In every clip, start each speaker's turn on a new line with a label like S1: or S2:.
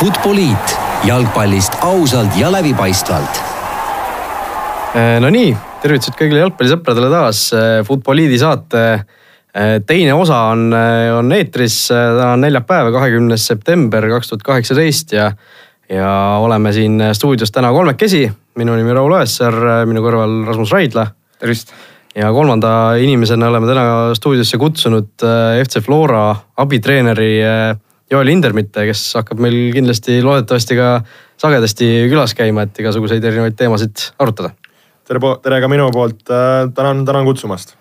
S1: Futboliit jalgpallist ausalt ja läbipaistvalt.
S2: no nii, tervitused kõigile jalgpallisõpradele taas. Futboliidi saate teine osa on, on eetris, täna on neljapäev, kahekümnes september kaks tuhat kaheksateist ja, ja oleme siin stuudios täna kolmekesi. minu nimi Raul Õessar, minu kõrval Rasmus Raidla.
S3: tervist
S2: ja kolmanda inimesena oleme täna stuudiosse kutsunud äh, FC Flora abitreeneri äh, Joel Hindermitte, kes hakkab meil kindlasti loodetavasti ka sagedasti külas käima, et igasuguseid erinevaid teemasid arutada.
S3: tere, tere ka minu poolt, äh, tänan, tänan kutsumast.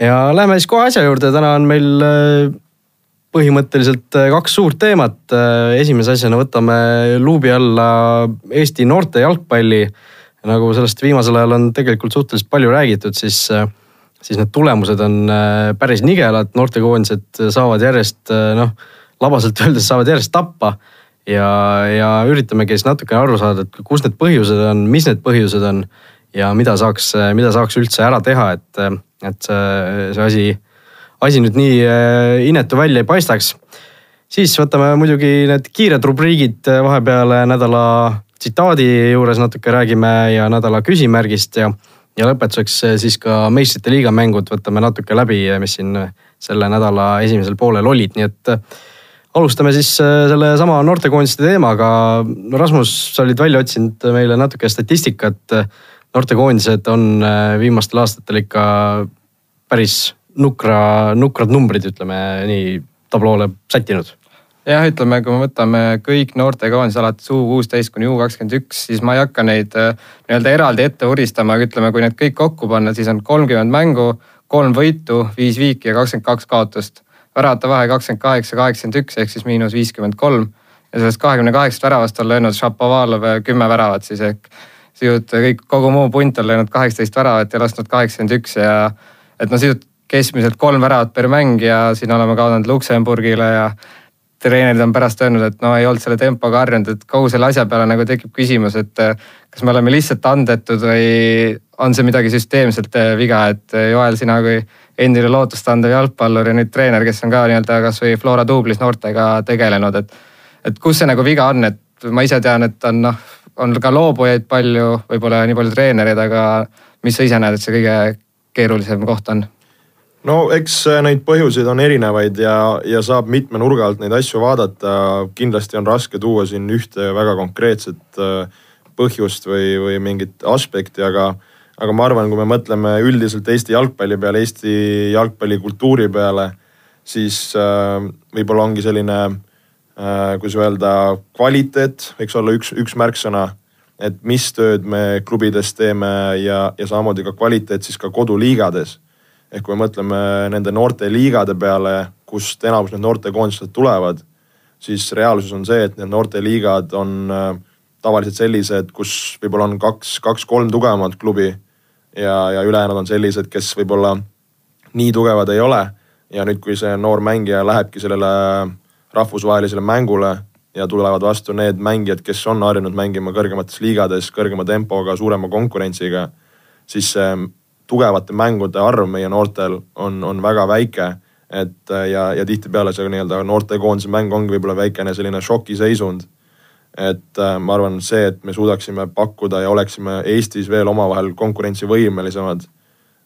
S2: ja läheme siis kohe asja juurde, täna on meil põhimõtteliselt kaks suurt teemat. esimese asjana võtame luubi alla Eesti noorte jalgpalli nagu sellest viimasel ajal on tegelikult suhteliselt palju räägitud, siis, siis need tulemused on äh, päris nigelad, noortekoondised saavad järjest äh, noh, labaselt öeldes saavad järjest tappa. ja, ja üritamegi siis natukene aru saada, et kus need põhjused on, mis need põhjused on ja mida saaks, mida saaks üldse ära teha, et, et see, see asi, asi nüüd nii äh, inetu välja ei paistaks. siis võtame muidugi need kiired rubriigid vahepeale nädala tsitaadi juures natuke räägime ja nädala küsimärgist ja, ja lõpetuseks eh, siis ka meistrite liiga mängud võtame natuke läbi, mis siin selle nädala esimesel poolel olid, nii et alustame siis sellesama noortekoondiste teemaga. Rasmus, sa olid välja otsinud meile natuke statistikat. noortekoondised on viimastel aastatel ikka päris nukra, nukrad numbrid, ütleme nii, tabloole sättinud
S4: jah, ütleme, kui me võtame kõik noortekoondised alates U kuusteist kuni U kakskümmend üks, siis ma ei hakka neid äh, nii-öelda eraldi ette vuristama, aga ütleme, kui need kõik kokku panna, siis on kolmkümmend mängu, kolm võitu, viis viiki ja kakskümmend kaks kaotust. Väravate vahe kakskümmend kaheksa, kaheksakümmend üks ehk siis miinus viiskümmend kolm. Ja sellest kahekümne kaheksast väravast on löönud Šapovalov kümme väravat siis ehk sisuliselt kõik, kogu muu punt on löönud kaheksateist väravat ja lasknud kaheksakümmend üks ja et no sisuliselt keskmiselt kolm väravat per mäng ja siin oleme kaotanud Luksemburgile ja treenerid on pärast öelnud, et no ei olnud selle tempoga harjunud, et kogu selle asja peale nagu tekib küsimus, et eh, kas me oleme lihtsalt andetud või on see midagi süsteemselt eh, viga, et eh, Joel, sina kui endine lootust andev jalgpallur ja nüüd treener, kes on ka nii-öelda kasvõi Flora duublis noortega tegelenud, et. et kus see nagu viga on, et ma ise tean, et on noh, on ka loobujaid palju, võib-olla nii palju treenereid, aga mis sa ise näed, et see kõige keerulisem koht on?
S3: No eks äh, neid põhjuseid on erinevaid ja, ja saab mitme nurga alt neid asju vaadata. kindlasti on raske tuua siin ühte väga konkreetset äh, põhjust või, või mingit aspekti, aga, aga ma arvan, kui me mõtleme üldiselt Eesti jalgpalli peale, Eesti jalgpallikultuuri peale, siis äh, võib-olla ongi selline äh,, kuidas öelda, kvaliteet võiks olla üks, üks märksõna. et mis tööd me klubides teeme ja, ja samamoodi ka kvaliteet siis ka koduliigades ehk kui me mõtleme nende noorteliigade peale, kust enamus need noortekoondised tulevad, siis reaalsus on see, et need noorteliigad on äh, tavaliselt sellised, kus võib-olla on kaks, kaks-kolm tugevamat klubi ja, ja ülejäänud on sellised, kes võib-olla nii tugevad ei ole. ja nüüd, kui see noor mängija lähebki sellele rahvusvahelisele mängule ja tulevad vastu need mängijad, kes on harjunud mängima kõrgemates liigades, kõrgema tempoga, suurema konkurentsiga, siis see tugevate mängude arv meie noortel on, on väga väike. et ja, ja tihtipeale see nii-öelda noortekoondise mäng ongi võib-olla väikene selline šokiseisund. et äh, ma arvan, see, et me suudaksime pakkuda ja oleksime Eestis veel omavahel konkurentsivõimelisemad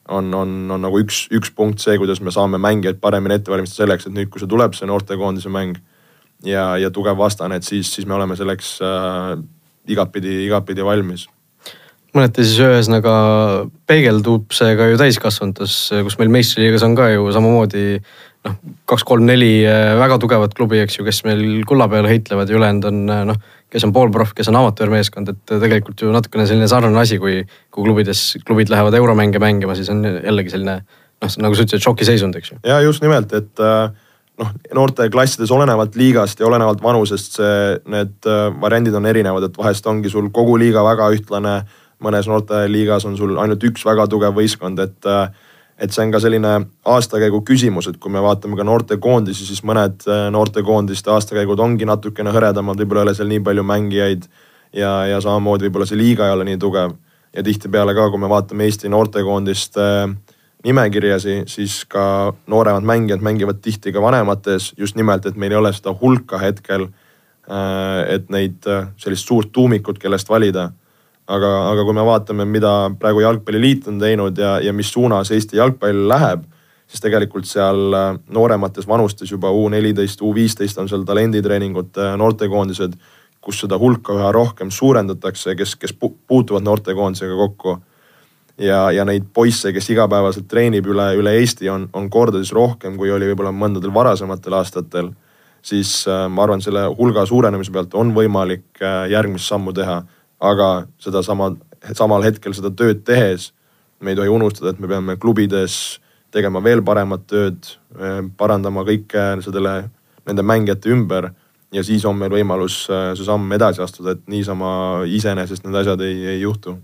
S3: on, on, on nagu üks, üks punkt see, kuidas me saame mängijaid paremini ette valmistada selleks, et nüüd, kui see tuleb, see noortekoondise mäng ja, ja tugev vastane, et siis, siis me oleme selleks äh, igatpidi, igatpidi valmis
S2: mõneti siis ühesõnaga peegeldub see ka ju täiskasvanutes, kus meil meistriliigas on ka ju samamoodi noh, kaks-kolm-neli eh, väga tugevat klubi, eks ju, kes meil kulla peal heitlevad ja ülejäänud on eh, noh, kes on poolproff, kes on amatöörmeeskond, et tegelikult ju natukene selline sarnane asi, kui, kui klubides, klubid lähevad euromänge mängima, siis on jällegi selline noh, nagu sa ütlesid, šokiseisund, eks ju.
S3: ja just nimelt, et äh, noh, noorteklassides olenevalt liigast ja olenevalt vanusest see, need äh, variandid on erinevad, et vahest ongi sul kogu liiga väga ühtlane mõnes noorteliigas on sul ainult üks väga tugev võistkond, et et see on ka selline aastakäigu küsimus, et kui me vaatame ka noortekoondisi, siis mõned äh, noortekoondiste aastakäigud ongi natukene hõredamad, võib-olla ei ole seal nii palju mängijaid. ja, ja samamoodi võib-olla see liiga ei ole nii tugev. ja tihtipeale ka, kui me vaatame Eesti noortekoondiste äh, nimekirjasi, siis ka nooremad mängijad mängivad tihti ka vanemates just nimelt, et meil ei ole seda hulka hetkel et neid sellist suurt tuumikut, kellest valida aga, aga kui me vaatame, mida praegu Jalgpalliliit on teinud ja, ja mis suunas Eesti jalgpall läheb, siis tegelikult seal äh, nooremates vanustes juba U neliteist, U viisteist on seal talenditreeningud, noortekoondised, kus seda hulka üha rohkem suurendatakse, kes, kes puutuvad noortekoondisega kokku. ja, ja neid poisse, kes igapäevaselt treenib üle, üle Eesti, on, on kordades rohkem, kui oli võib-olla mõndadel varasematel aastatel. siis äh, ma arvan, selle hulga suurenemise pealt on võimalik äh, järgmist sammu teha aga sedasama, samal hetkel seda tööd tehes me ei tohi unustada, et me peame klubides tegema veel paremat tööd, eh, parandama kõike sellele, nende mängijate ümber ja siis on meil võimalus eh, see samm edasi astuda, et niisama iseenesest need asjad ei, ei juhtu.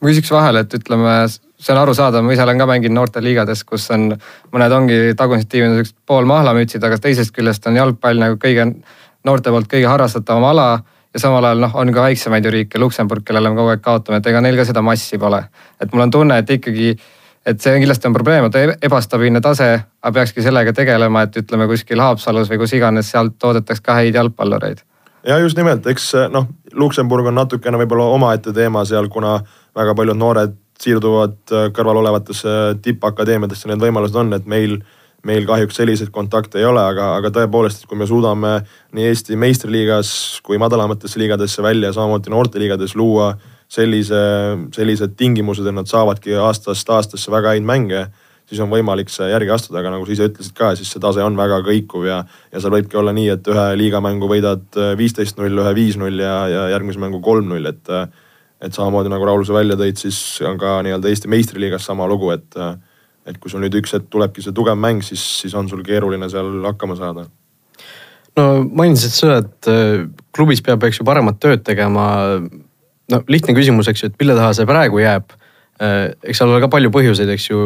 S4: ma küsiks vahele, et ütleme, see on arusaadav, ma ise olen ka mänginud noorteliigades, kus on, mõned ongi tagumised tiimid siuksed pool mahlamütsid, aga teisest küljest on jalgpall nagu kõige, noorte poolt kõige harrastatavam ala ja samal ajal noh, on ka väiksemaid ju riike, Luksemburg, kellele me kogu aeg kaotame, et ega neil ka seda massi pole. et mul on tunne, et ikkagi, et see kindlasti on probleem, et ebastabiilne tase, aga peakski sellega tegelema, et ütleme kuskil Haapsalus või kus iganes sealt toodetaks ka häid jalgpallureid.
S3: ja just nimelt, eks noh, Luksemburg on natukene võib-olla omaette teema seal, kuna väga paljud noored siirduvad kõrval olevatesse tippakadeemiatesse, need võimalused on, et meil meil kahjuks selliseid kontakte ei ole, aga, aga tõepoolest, kui me suudame nii Eesti meistriliigas kui madalamatesse liigadesse välja, samamoodi noorteliigades luua sellise, sellised tingimused, et nad saavadki aastast aastasse väga häid mänge siis on võimalik see järgi astuda, aga nagu sa ise ütlesid ka, siis see tase on väga kõikuv ja, ja seal võibki olla nii, et ühe liigamängu võidad viisteist null, ühe viis-null ja, ja järgmise mängu kolm-null, et. et samamoodi nagu Raul sa välja tõid, siis on ka nii-öelda Eesti meistriliigas sama lugu, et et kui sul nüüd üks hetk tulebki see tugev mäng, siis, siis on sul keeruline seal hakkama saada.
S2: no mainisid seda, et äh, klubis peab, eks ju, paremat tööd tegema. no lihtne küsimus, eks ju, et mille taha see praegu jääb? Äh, eks seal ole ka palju põhjuseid, eks ju.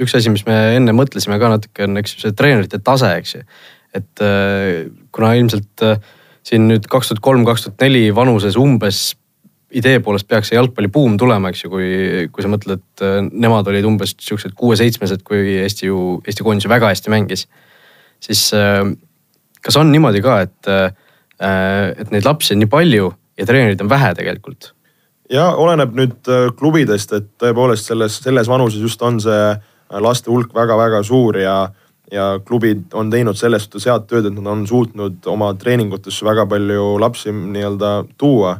S2: üks asi, mis me enne mõtlesime ka natuke on, eks ju, see treenerite tase, eks ju. et äh, kuna ilmselt siin nüüd kaks tuhat kolm, kaks tuhat neli vanuses umbes idee poolest peaks see jalgpallibuum tulema, eks ju, kui, kui sa mõtled, et äh, nemad olid umbes siuksed kuue-seitsmesed, kui Eesti ju, Eesti koondis ju väga hästi mängis. siis äh, kas on niimoodi ka, et, äh, et neid lapsi on nii palju ja treenereid on vähe tegelikult?
S3: ja oleneb nüüd klubidest, et tõepoolest selles, selles vanuses just on see laste hulk väga-väga suur ja, ja klubid on teinud selles suhtes head tööd, et nad on suutnud oma treeningutesse väga palju lapsi nii-öelda tuua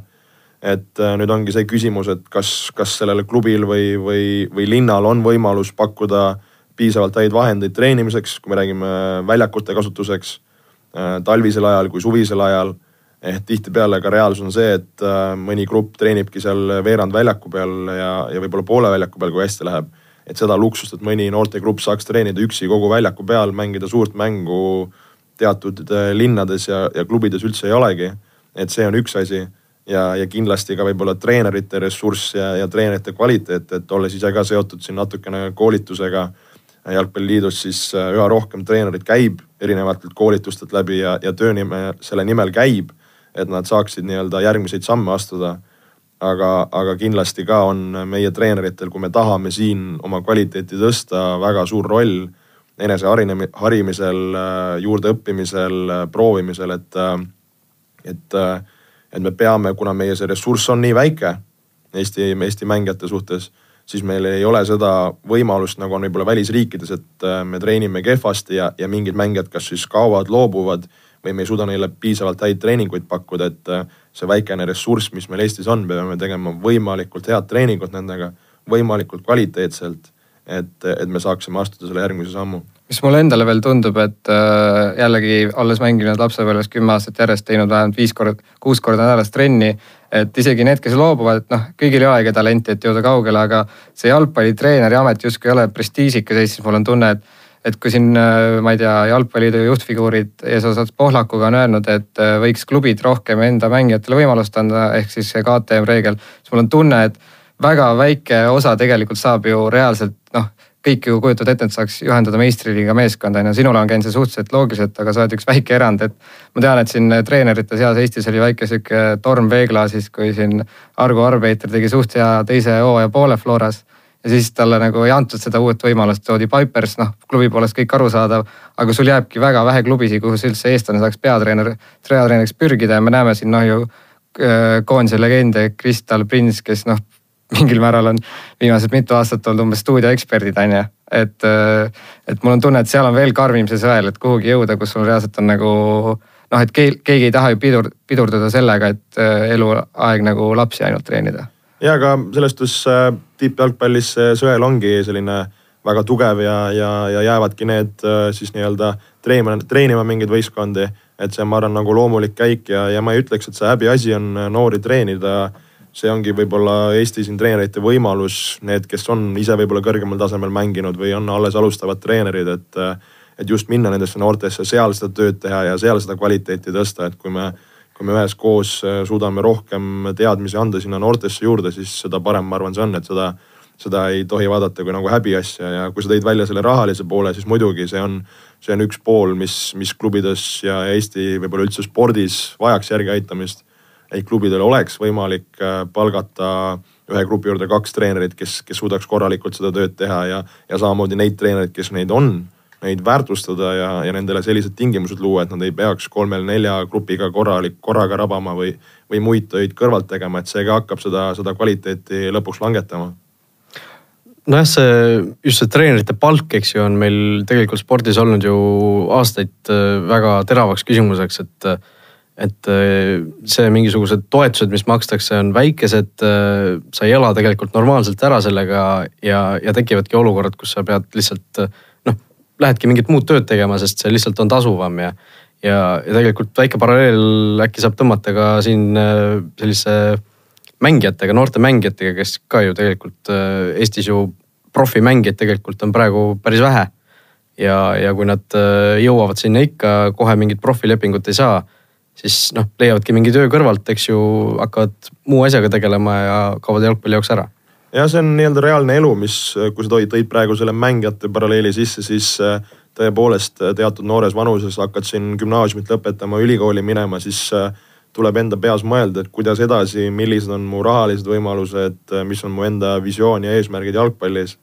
S3: et äh, nüüd ongi see küsimus, et kas, kas sellel klubil või, või, või linnal on võimalus pakkuda piisavalt häid vahendeid treenimiseks, kui me räägime väljakute kasutuseks äh, talvisel ajal kui suvisel ajal. ehk tihtipeale ka reaalsus on see, et äh, mõni grupp treenibki seal veerand väljaku peal ja, ja võib-olla poole väljaku peal, kui hästi läheb. et seda luksust, et mõni noortegrupp saaks treenida üksi kogu väljaku peal, mängida suurt mängu teatud linnades ja, ja klubides üldse ei olegi. et see on üks asi ja, ja kindlasti ka võib-olla treenerite ressurss ja, ja treenerite kvaliteet, et olles ise ka seotud siin natukene koolitusega jalgpalliliidus, siis äh, üha rohkem treenerid käib erinevatelt koolitustelt läbi ja, ja töö nime, selle nimel käib, et nad saaksid nii-öelda järgmiseid samme astuda. aga, aga kindlasti ka on meie treeneritel, kui me tahame siin oma kvaliteeti tõsta, väga suur roll enese harimisel, äh, juurdeõppimisel, äh, proovimisel, et, et et me peame, kuna meie see ressurss on nii väike Eesti, Eesti mängijate suhtes, siis meil ei ole seda võimalust, nagu on võib-olla välisriikides, et äh, me treenime kehvasti ja, ja mingid mängijad kas siis kaovad, loobuvad või me ei suuda neile piisavalt häid treeninguid pakkuda, et äh, see väikene ressurss, mis meil Eestis on, me peame tegema võimalikult head treeningut nendega, võimalikult kvaliteetselt, et, et me saaksime astuda selle järgmise sammu
S4: mis mulle endale veel tundub, et äh, jällegi olles mänginud lapsepõlves kümme aastat järjest, teinud vähemalt viis korda, kuus korda nädalas trenni. et isegi need, kes loobuvad, et noh, kõigil ei olegi talenti, et jõuda kaugele, aga see jalgpallitreeneri amet justkui ei ole prestiižikas Eestis, mul on tunne, et et kui siin, äh, ma ei tea, jalgpalliliidu juhtfiguurid eesotsas Pohlakuga on öelnud, et äh, võiks klubid rohkem enda mängijatele võimalust anda, ehk siis see KTM reegel, siis mul on tunne, et väga väike osa tegelikult saab ju reaalselt noh kõik ju kujutavad ette, et saaks juhendada meistriliiga meeskonda on ju, sinule on käinud see suhteliselt loogiliselt, aga sa oled üks väike erand, et. ma tean, et siin treenerite seas Eestis oli väike sihuke torm veeklaasis, kui siin Argo Arbeiter tegi suht hea teise hooaja poole Floras. ja siis talle nagu ei antud seda uut võimalust, toodi Pipers, noh klubi poolest kõik arusaadav. aga sul jääbki väga vähe klubisid, kuhu üldse eestlane saaks peatreener, peatreeneriks pürgida ja me näeme siin noh ju äh, koondise legende Kristal Prins, kes noh mingil määral on viimased mitu aastat olnud umbes stuudioeksperdid on ju. et, äh, et mul on tunne, et seal on veel karmim see sõel, et kuhugi jõuda, kus sul reaalselt on nagu noh, et keegi ei taha ju pidur, pidurdada sellega, et äh, eluaeg nagu lapsi ainult treenida.
S3: ja aga selles suhtes äh, tippjalgpallis see sõel ongi selline väga tugev ja, ja, ja jäävadki need siis nii-öelda treenima, treenima mingeid võistkondi. et see on, ma arvan, nagu loomulik käik ja, ja ma ei ütleks, et see häbiasi on noori treenida see ongi võib-olla Eesti siin treenerite võimalus, need, kes on ise võib-olla kõrgemal tasemel mänginud või on alles alustavad treenerid, et. et just minna nendesse noortesse, seal seda tööd teha ja seal seda kvaliteeti tõsta, et kui me, kui me üheskoos suudame rohkem teadmisi anda sinna noortesse juurde, siis seda parem, ma arvan, see on, et seda seda ei tohi vaadata kui nagu häbiasja ja kui sa tõid välja selle rahalise poole, siis muidugi see on, see on üks pool, mis, mis klubides ja Eesti võib-olla üldse spordis vajaks järgiaitamist et klubidel oleks võimalik äh, palgata ühe grupi juurde kaks treenerit, kes, kes suudaks korralikult seda tööd teha ja, ja samamoodi neid treenereid, kes neid on, neid väärtustada ja, ja nendele sellised tingimused luua, et nad ei peaks kolmel-nelja grupiga korralik, korraga rabama või, või muid töid kõrvalt tegema, et see ka hakkab seda, seda kvaliteeti lõpuks langetama.
S2: Nojah, see just see treenerite palk, eks ju, on meil tegelikult spordis olnud ju aastaid äh, väga teravaks küsimuseks, et et äh, see mingisugused toetused, mis makstakse, on väikesed. Äh, sa ei ela tegelikult normaalselt ära sellega ja, ja tekivadki olukorrad, kus sa pead lihtsalt noh, lähedki mingit muud tööd tegema, sest see lihtsalt on tasuvam ja. ja, ja tegelikult väike paralleel äkki saab tõmmata ka siin äh, sellise mängijatega, noorte mängijatega, kes ka ju tegelikult Eestis ju profimängijaid tegelikult on praegu päris vähe. ja, ja kui nad jõuavad sinna ikka, kohe mingit profilepingut ei saa siis noh, leiavadki mingi töö kõrvalt, eks ju, hakkavad muu asjaga tegelema ja kaovad jalgpalli jaoks ära.
S3: ja see on nii-öelda reaalne elu, mis, kui sa tõid, tõid praegu selle mängijate paralleeli sisse, siis äh, tõepoolest äh, teatud noores vanuses hakkad siin gümnaasiumit lõpetama, ülikooli minema, siis äh, tuleb enda peas mõelda, et kuidas edasi, millised on mu rahalised võimalused, mis on mu enda visioon ja eesmärgid jalgpallis.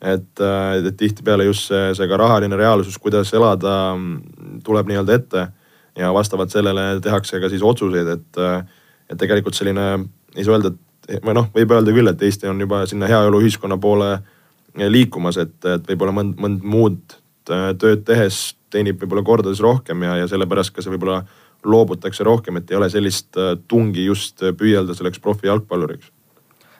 S3: et, et tihtipeale just see, see ka rahaline reaalsus, kuidas elada, mm, tuleb nii-öelda ette ja vastavalt sellele tehakse ka siis otsuseid, et, et tegelikult selline, ei saa öelda, et või noh, võib öelda küll, et Eesti on juba sinna heaoluühiskonna poole liikumas, et, et võib-olla mõnd, mõnd muud tööd tehes teenib võib-olla kordades rohkem ja, ja sellepärast ka see võib-olla loobutakse rohkem, et ei ole sellist tungi just püüelda selleks profijalgpalluriks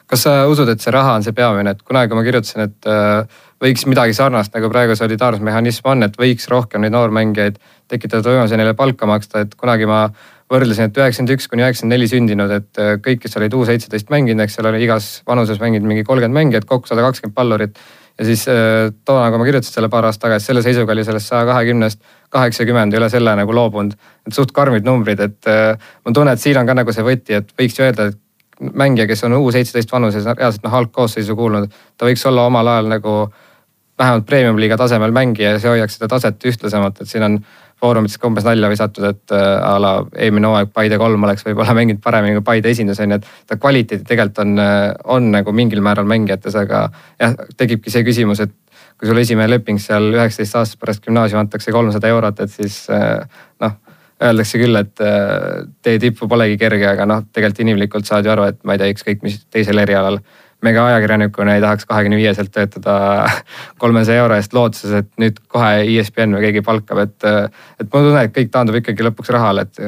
S4: kas sa usud, et see raha on see peamine, et kunagi ma kirjutasin, et äh, võiks midagi sarnast nagu praegu solidaarsusmehhanism on, et võiks rohkem neid noormängijaid tekitada võimaluse neile palka maksta, et kunagi ma võrdlesin, et üheksakümmend üks kuni üheksakümmend neli sündinud, et äh, kõik, kes olid U seitseteist mänginud, eks seal oli igas vanuses mänginud mingi kolmkümmend mängijat, kokku sada kakskümmend pallurit. ja siis äh, toona, kui ma kirjutasin selle paar aastat tagasi, selle seisuga oli sellest saja kahekümnest kaheksakümmend üle selle nagu loobunud. et suht karmid numbrid, et mul on tunne, et siin on ka nagu see võti, et võiks ju öelda, et mängija, kes on U seitseteist vanuses reaalselt noh algkoosseisu kuulunud, ta võiks olla omal ajal nagu vähemalt premium-liiga tasemel mängija ja see hoiaks seda taset ühtlasemalt, et siin on foorumites ka umbes nalja visatud, et äh, a la eelmine hooaeg Paide kolm oleks võib-olla mänginud paremini kui Paide esindus on ju, et ta kvaliteedi tegelikult on, äh, on nagu mingil määral mängijates, aga jah, tekibki see küsimus, et kui sul esimene leping seal üheksateist aastast pärast gümnaasiumi antakse kolmsada eurot, et siis äh, noh öeldakse küll, et äh, tee tippu polegi kerge, aga noh, tegelikult inimlikult saad ju aru, et ma ei tea, ükskõik mis teisel erialal. me ka ajakirjanikuna ei tahaks kahekümne viieselt töötada kolmesaja euro eest lootuses, et nüüd kohe ESPN või keegi palkab, et, äh, et ma tunnen, et kõik taandub ikkagi lõpuks rahale, et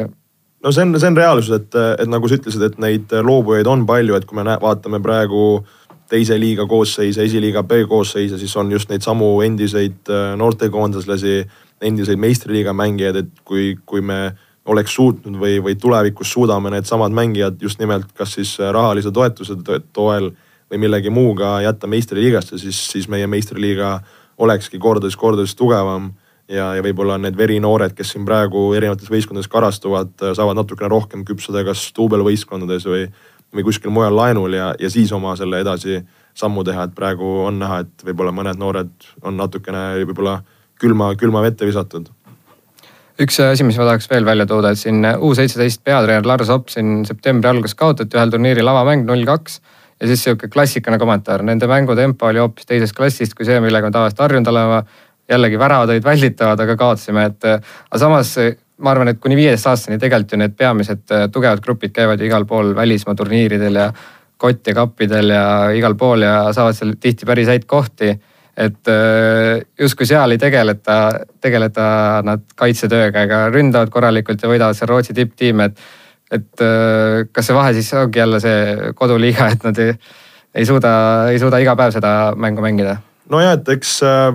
S3: no see on, see on reaalsus, et, et nagu sa ütlesid, et neid loobujaid on palju, et kui me vaatame praegu teise liiga koosseise, esiliiga B koosseise, siis on just neid samu endiseid äh, noortekoondaslasi endiseid meistriliiga mängijaid, et kui, kui me oleks suutnud või, või tulevikus suudame needsamad mängijad just nimelt kas siis rahalise toetuse toel või millegi muuga jätta meistriliigasse, siis, siis meie meistriliiga olekski kordades-kordades tugevam. ja, ja võib-olla need verinoored, kes siin praegu erinevates võistkondades karastuvad, saavad natukene rohkem küpsada kas duubelvõistkondades või, või kuskil mujal laenul ja, ja siis oma selle edasi sammu teha, et praegu on näha, et võib-olla mõned noored on natukene võib-olla külma, külma vette visatud
S4: üks asi, mis ma tahaks veel välja tuua, et siin U seitseteist peatreener Lars Opp siin septembri alguses kaotati ühel turniiril avamäng null kaks. ja siis sihuke klassikaline kommentaar, nende mängu tempo oli hoopis teisest klassist kui see, millega me tavaliselt harjunud olema. jällegi väravad olid välditavad, aga kaotasime, et aga samas ma arvan, et kuni viieteist aastani tegelikult ju need peamised tugevad grupid käivad ju igal pool välismaa turniiridel ja kott ja kappidel ja igal pool ja saavad seal tihti päris häid kohti et äh, justkui seal ei tegeleta, tegeleta nad kaitsetööga ega ründavad korralikult ja võidavad seal Rootsi tipptiime, et. et äh, kas see vahe siis ongi jälle see koduliiga, et nad ei, ei suuda, ei suuda iga päev seda mängu mängida?
S3: nojah, et eks äh,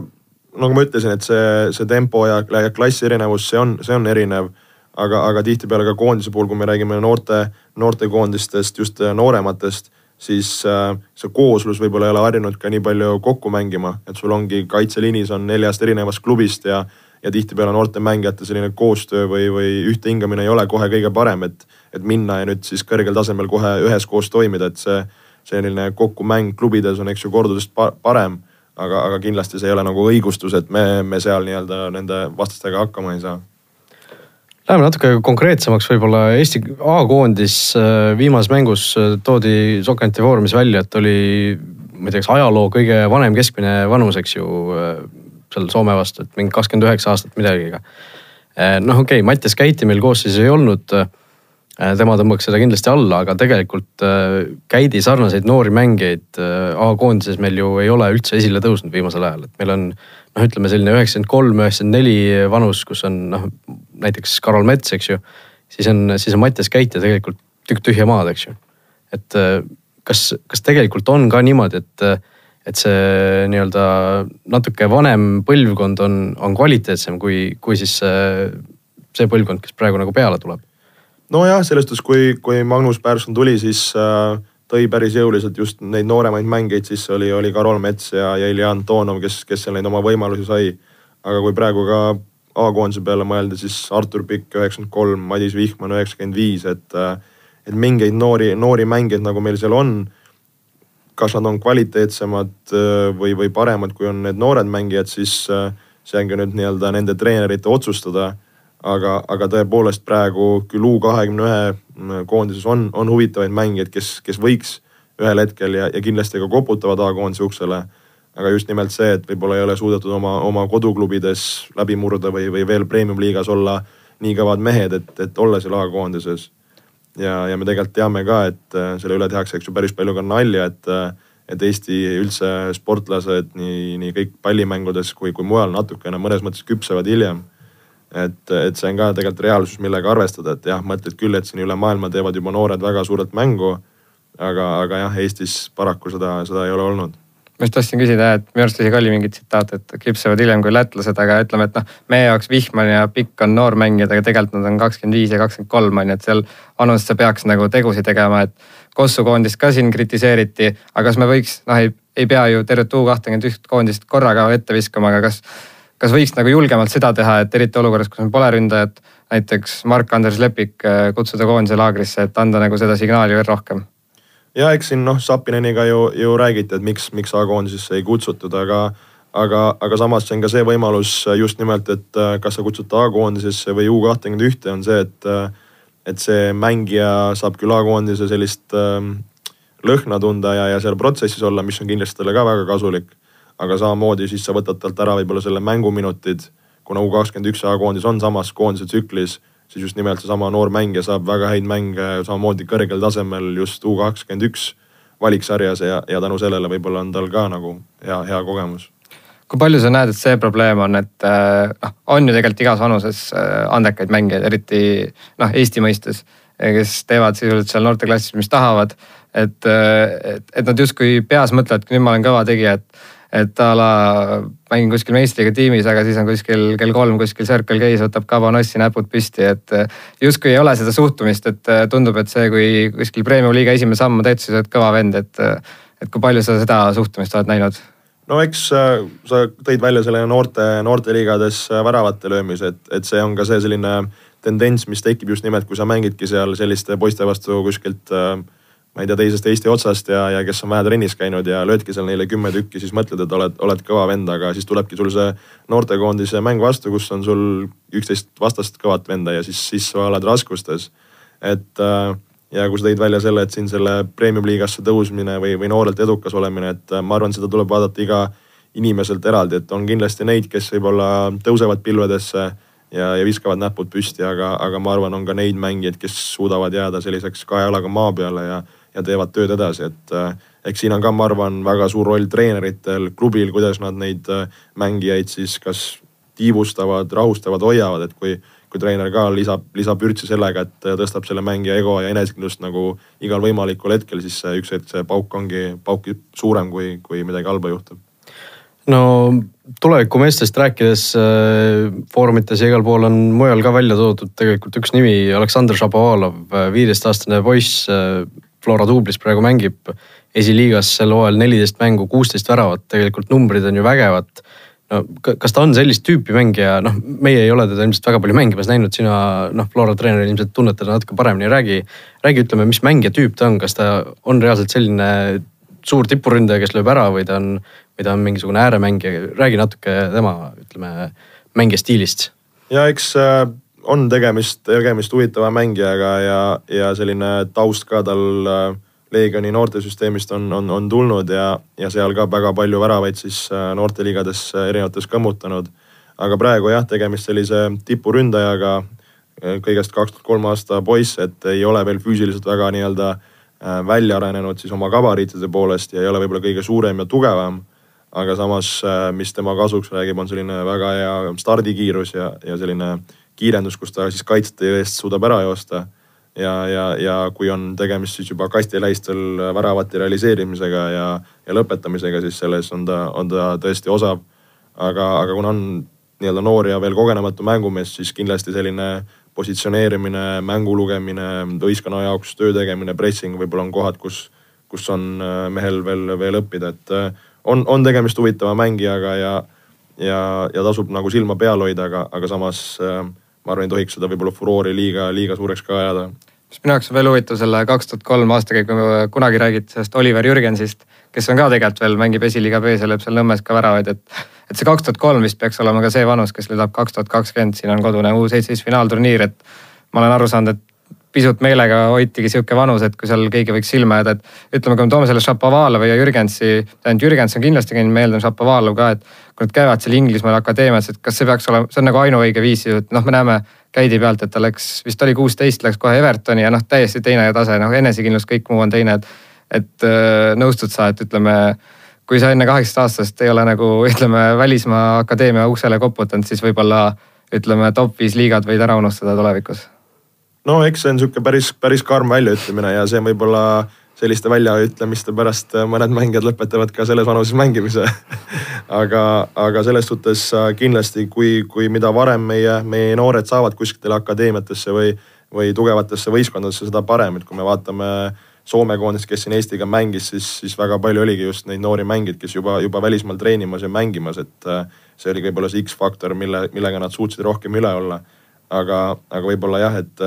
S3: nagu ma ütlesin, et see, see tempo ja, ja klassi erinevus, see on, see on erinev aga, aga tihtipeale ka koondise puhul, kui me räägime noorte, noortekoondistest, just noorematest siis äh, see kooslus võib-olla ei ole harjunud ka nii palju kokku mängima, et sul ongi kaitseliinis on neljast erinevast klubist ja, ja tihtipeale noorte mängijate selline koostöö või, või ühtehingamine ei ole kohe kõige parem, et, et minna ja nüüd siis kõrgel tasemel kohe üheskoos toimida, et see selline kokkumäng klubides on, eks ju, kordadest parem. aga, aga kindlasti see ei ole nagu õigustus, et me, me seal nii-öelda nende vastastega hakkama ei saa
S2: Läheme natuke konkreetsemaks, võib-olla Eesti A-koondis äh, viimases mängus äh, toodi Sokanti Foorumis välja, et oli, ma ei tea, kas ajaloo kõige vanem keskmine vanus, eks ju, äh, seal Soome vastu, et mingi kakskümmend üheksa aastat midagi. noh, okei okay,, Mattias Käiti meil koosseisus ei olnud. Tema tõmbaks seda kindlasti alla, aga tegelikult Käidi sarnaseid noori mängijaid A-koondises meil ju ei ole üldse esile tõusnud viimasel ajal, et meil on noh, ütleme selline üheksakümmend kolm, üheksakümmend neli vanus, kus on noh, näiteks Karol Mets, eks ju. siis on, siis on Mattias Käit ja tegelikult tükk tühja maad, eks ju. et äh, kas, kas tegelikult on ka niimoodi, et, et see nii-öelda natuke vanem põlvkond on, on kvaliteetsem kui, kui siis see, see põlvkond, kes praegu nagu peale tuleb?
S3: Nojah, selles suhtes, kui, kui Magnus Pärson tuli, siis äh tõi päris jõuliselt just neid nooremaid mängijaid sisse, oli, oli Karol Mets ja, ja Ilja Antonov, kes, kes seal neid oma võimalusi sai. aga kui praegu ka A-koondise peale mõelda, siis Artur Pikk üheksakümmend kolm, Madis Vihman üheksakümmend viis, et, et mingeid noori, noori mängijaid nagu meil seal on. kas nad on kvaliteetsemad või, või paremad, kui on need noored mängijad, siis see ongi nüüd nii-öelda nende treenerite otsustada aga, aga tõepoolest praegu küll U kahekümne ühe mm, koondises on, on huvitavaid mängijaid, kes, kes võiks ühel hetkel ja, ja kindlasti ka koputavad A-koondise uksele. aga just nimelt see, et võib-olla ei ole suudetud oma, oma koduklubides läbi murda või, või veel premium liigas olla nii kõvad mehed, et, et olla seal A-koondises. ja, ja me tegelikult teame ka, et äh, selle üle tehakse, eks ju, päris palju ka nalja, et, äh, et Eesti üldse sportlased nii, nii kõik pallimängudes kui, kui mujal natukene mõnes mõttes küpsevad hiljem et, et see on ka tegelikult reaalsus, millega arvestada, et jah, mõtled küll, et siin üle maailma teevad juba noored väga suurelt mängu. aga, aga jah, Eestis paraku seda, seda ei ole olnud
S4: ma just tahtsin küsida, et minu arust isegi oli mingi tsitaat, et küpsevad hiljem kui lätlased, aga ütleme, et noh, meie jaoks Vihman ja Pikk on noormängijad, aga tegelikult nad on kakskümmend viis ja kakskümmend kolm on ju, et seal vanusesse peaks nagu tegusid tegema, et. Kossu koondist ka siin kritiseeriti, aga kas me võiks, noh ei, ei pea ju tervet U kahtekümmet üht koondist korraga ette viskama, aga kas kas võiks nagu julgemalt seda teha, et eriti olukorras, kus meil pole ründajat, näiteks Mark-Andres Lepik äh, kutsuda koondise laagrisse, et anda nagu seda signaali veel rohkem?
S3: ja eks siin noh, Sapineniga ju, ju räägiti, et miks, miks A-koondisesse ei kutsutud, aga, aga, aga samas see on ka see võimalus just nimelt, et äh, kas sa kutsud ta A-koondisesse või U kahtekümmend ühte, on see, et, äh, et see mängija saab küll A-koondise sellist äh, lõhna tunda ja, ja seal protsessis olla, mis on kindlasti talle ka väga kasulik aga samamoodi siis sa võtad talt ära võib-olla selle mänguminutid. kuna U kakskümmend üks A-koondis on samas koondise tsüklis, siis just nimelt seesama noor mängija saab väga häid mänge samamoodi kõrgel tasemel just U kakskümmend üks valiksarjas ja, ja tänu sellele võib-olla on tal ka nagu hea, hea kogemus
S4: kui palju sa näed, et see probleem on, et noh, on ju tegelikult igas vanuses äh, andekaid mängijaid, eriti noh, Eesti mõistes, kes teevad sisuliselt seal noorteklassis, mis tahavad. et, äh, et, et nad justkui peas mõtlevad, nüüd ma olen kõva tegija, et et a la mängin kuskil meistriga tiimis, aga siis on kuskil kell kolm kuskil Circle K-s võtab Cabanossi näpud püsti, et eh, justkui ei ole seda suhtumist, et eh, tundub, et see, kui kuskil premium liiga esimene samm teed, siis oled kõva vend, et, eh, et kui palju sa seda suhtumist oled näinud?
S3: no eks sa tõid välja selle noorte, noorteliigades väravate löömise, et, et see on ka see selline tendents, mis tekib just nimelt, kui sa mängidki seal selliste poiste vastu kuskilt äh, ma ei tea, teisest Eesti otsast ja, ja kes on vähe trennis käinud ja löödki seal neile kümme tükki, siis mõtled, et oled, oled kõva vend, aga siis tulebki sul see noortekoondise mäng vastu, kus on sul üksteist vastast kõvat venda ja siis, siis sa oled raskustes. et äh, ja kui sa tõid välja selle, et siin selle premium-liigasse tõusmine või, või noorelt edukas olemine, et äh, ma arvan, seda tuleb vaadata iga inimeselt eraldi, et on kindlasti neid, kes võib-olla tõusevad pilvedesse ja, ja viskavad näpud püsti, aga, aga ma arvan, on ka neid mängijaid, kes suudavad jääda selliseks kahe jalaga maa peale ja, ja teevad tööd edasi, et äh, eks siin on ka, ma arvan, väga suur roll treeneritel, klubil, kuidas nad neid äh, mängijaid siis kas tiibustavad, rahustavad, hoiavad, et kui, kui treener ka lisab, lisab vürtsi sellega, et tõstab selle mängija ego ja enesekindlust nagu igal võimalikul hetkel, siis üks hetk see pauk ongi, pauk suurem, kui, kui midagi halba juhtub
S2: no tuleviku meestest rääkides äh, foorumites ja igal pool on mujal ka välja toodud tegelikult üks nimi, Aleksandr Šapovalov, äh, viieteistaastane poiss äh,. Flora duublis praegu mängib esiliigas sel hooajal neliteist mängu, kuusteist väravat, tegelikult numbrid on ju vägevad. no kas ta on sellist tüüpi mängija, noh, meie ei ole teda ilmselt väga palju mängimas näinud, sina noh, Flora treener ilmselt tunned teda natuke paremini, räägi. räägi, ütleme, mis mängija tüüp ta on, kas ta on reaalselt selline suur tipuründaja, kes lööb ära või ta on või ta on mingisugune ääremängija, räägi natuke tema, ütleme, mängija stiilist.
S3: ja eks äh, on tegemist, tegemist huvitava mängijaga ja, ja selline taust ka tal äh, Leegioni noortesüsteemist on, on, on tulnud ja, ja seal ka väga palju väravaid siis äh, noorteliigades erinevates kõmmutanud. aga praegu jah, tegemist sellise tipuründajaga, kõigest kaks tuhat kolm aasta poiss, et ei ole veel füüsiliselt väga nii-öelda välja arenenud siis oma gabariitide poolest ja ei ole võib-olla kõige suurem ja tugevam aga samas, äh, mis tema kasuks räägib, on selline väga hea stardikiirus ja, ja selline kiirendus, kus ta siis kaitsjate eest suudab ära joosta. ja, ja, ja kui on tegemist siis juba kastilähistel väravate realiseerimisega ja, ja lõpetamisega, siis selles on ta, on ta tõesti osav. aga, aga kuna on nii-öelda noor ja veel kogenematu mängumees, siis kindlasti selline positsioneerimine, mängu lugemine, võistkonna jaoks töö tegemine, pressing võib-olla on kohad, kus, kus on äh, mehel veel, veel õppida, et äh, on, on tegemist huvitava mängijaga ja, ja, ja tasub nagu silma peal hoida, aga, aga samas äh, ma arvan, ei tohiks seda võib-olla furoori liiga, liiga suureks ka ajada.
S4: mis minu jaoks on veel huvitav selle kaks tuhat kolm aastakäigu, kunagi räägiti sellest Oliver Jürgensist, kes on ka tegelikult veel, mängib esiliiga B-s ja lööb seal Nõmmes ka väravaid, et. et see kaks tuhat kolm vist peaks olema ka see vanus, kes läheb kaks tuhat kakskümmend, siin on kodune U seitseteist finaalturniir, et ma olen aru saanud, et pisut meelega hoitigi sihuke vanus, et kui seal keegi võiks silma jääda, et ütleme, kui me toome selle Šapovalovi ja Jürgensi, tähendab Jürgens on kindlasti käinud, ma eeldan Šapovalov ka, et kui nad käivad seal Inglismaal akadeemias, et kas see peaks olema, see on nagu ainuõige viis ju, et noh, me näeme käidi pealt, et ta läks, vist oli kuusteist, läks kohe Evertoni ja noh, täiesti teine tase, noh enesekindlus, kõik muu on teine, et. et äh, nõustud sa, et ütleme, kui sa enne kaheksateist aastast ei ole nagu ütleme välismaa akadeemia uksele koputanud, siis võib-olla ütleme top viis liigad võid ära unustada tulevikus
S3: no eks see on sihuke päris, päris karm väljaütlemine ja see võib-olla selliste väljaütlemiste pärast mõned mängijad lõpetavad ka selles vanuses mängimise. Aga, aga selles suhtes kindlasti, kui, kui mida varem meie, meie noored saavad kuskile akadeemiatesse või, või tugevatesse võistkondadesse, seda parem, et kui me vaatame Soome koondist, kes siin Eestiga mängis, siis, siis väga palju oligi just neid noori mängijaid, kes juba, juba välismaal treenimas ja mängimas, et see oli võib-olla see X-faktor, mille, millega nad suutsid rohkem üle olla. aga, aga võib-olla jah, et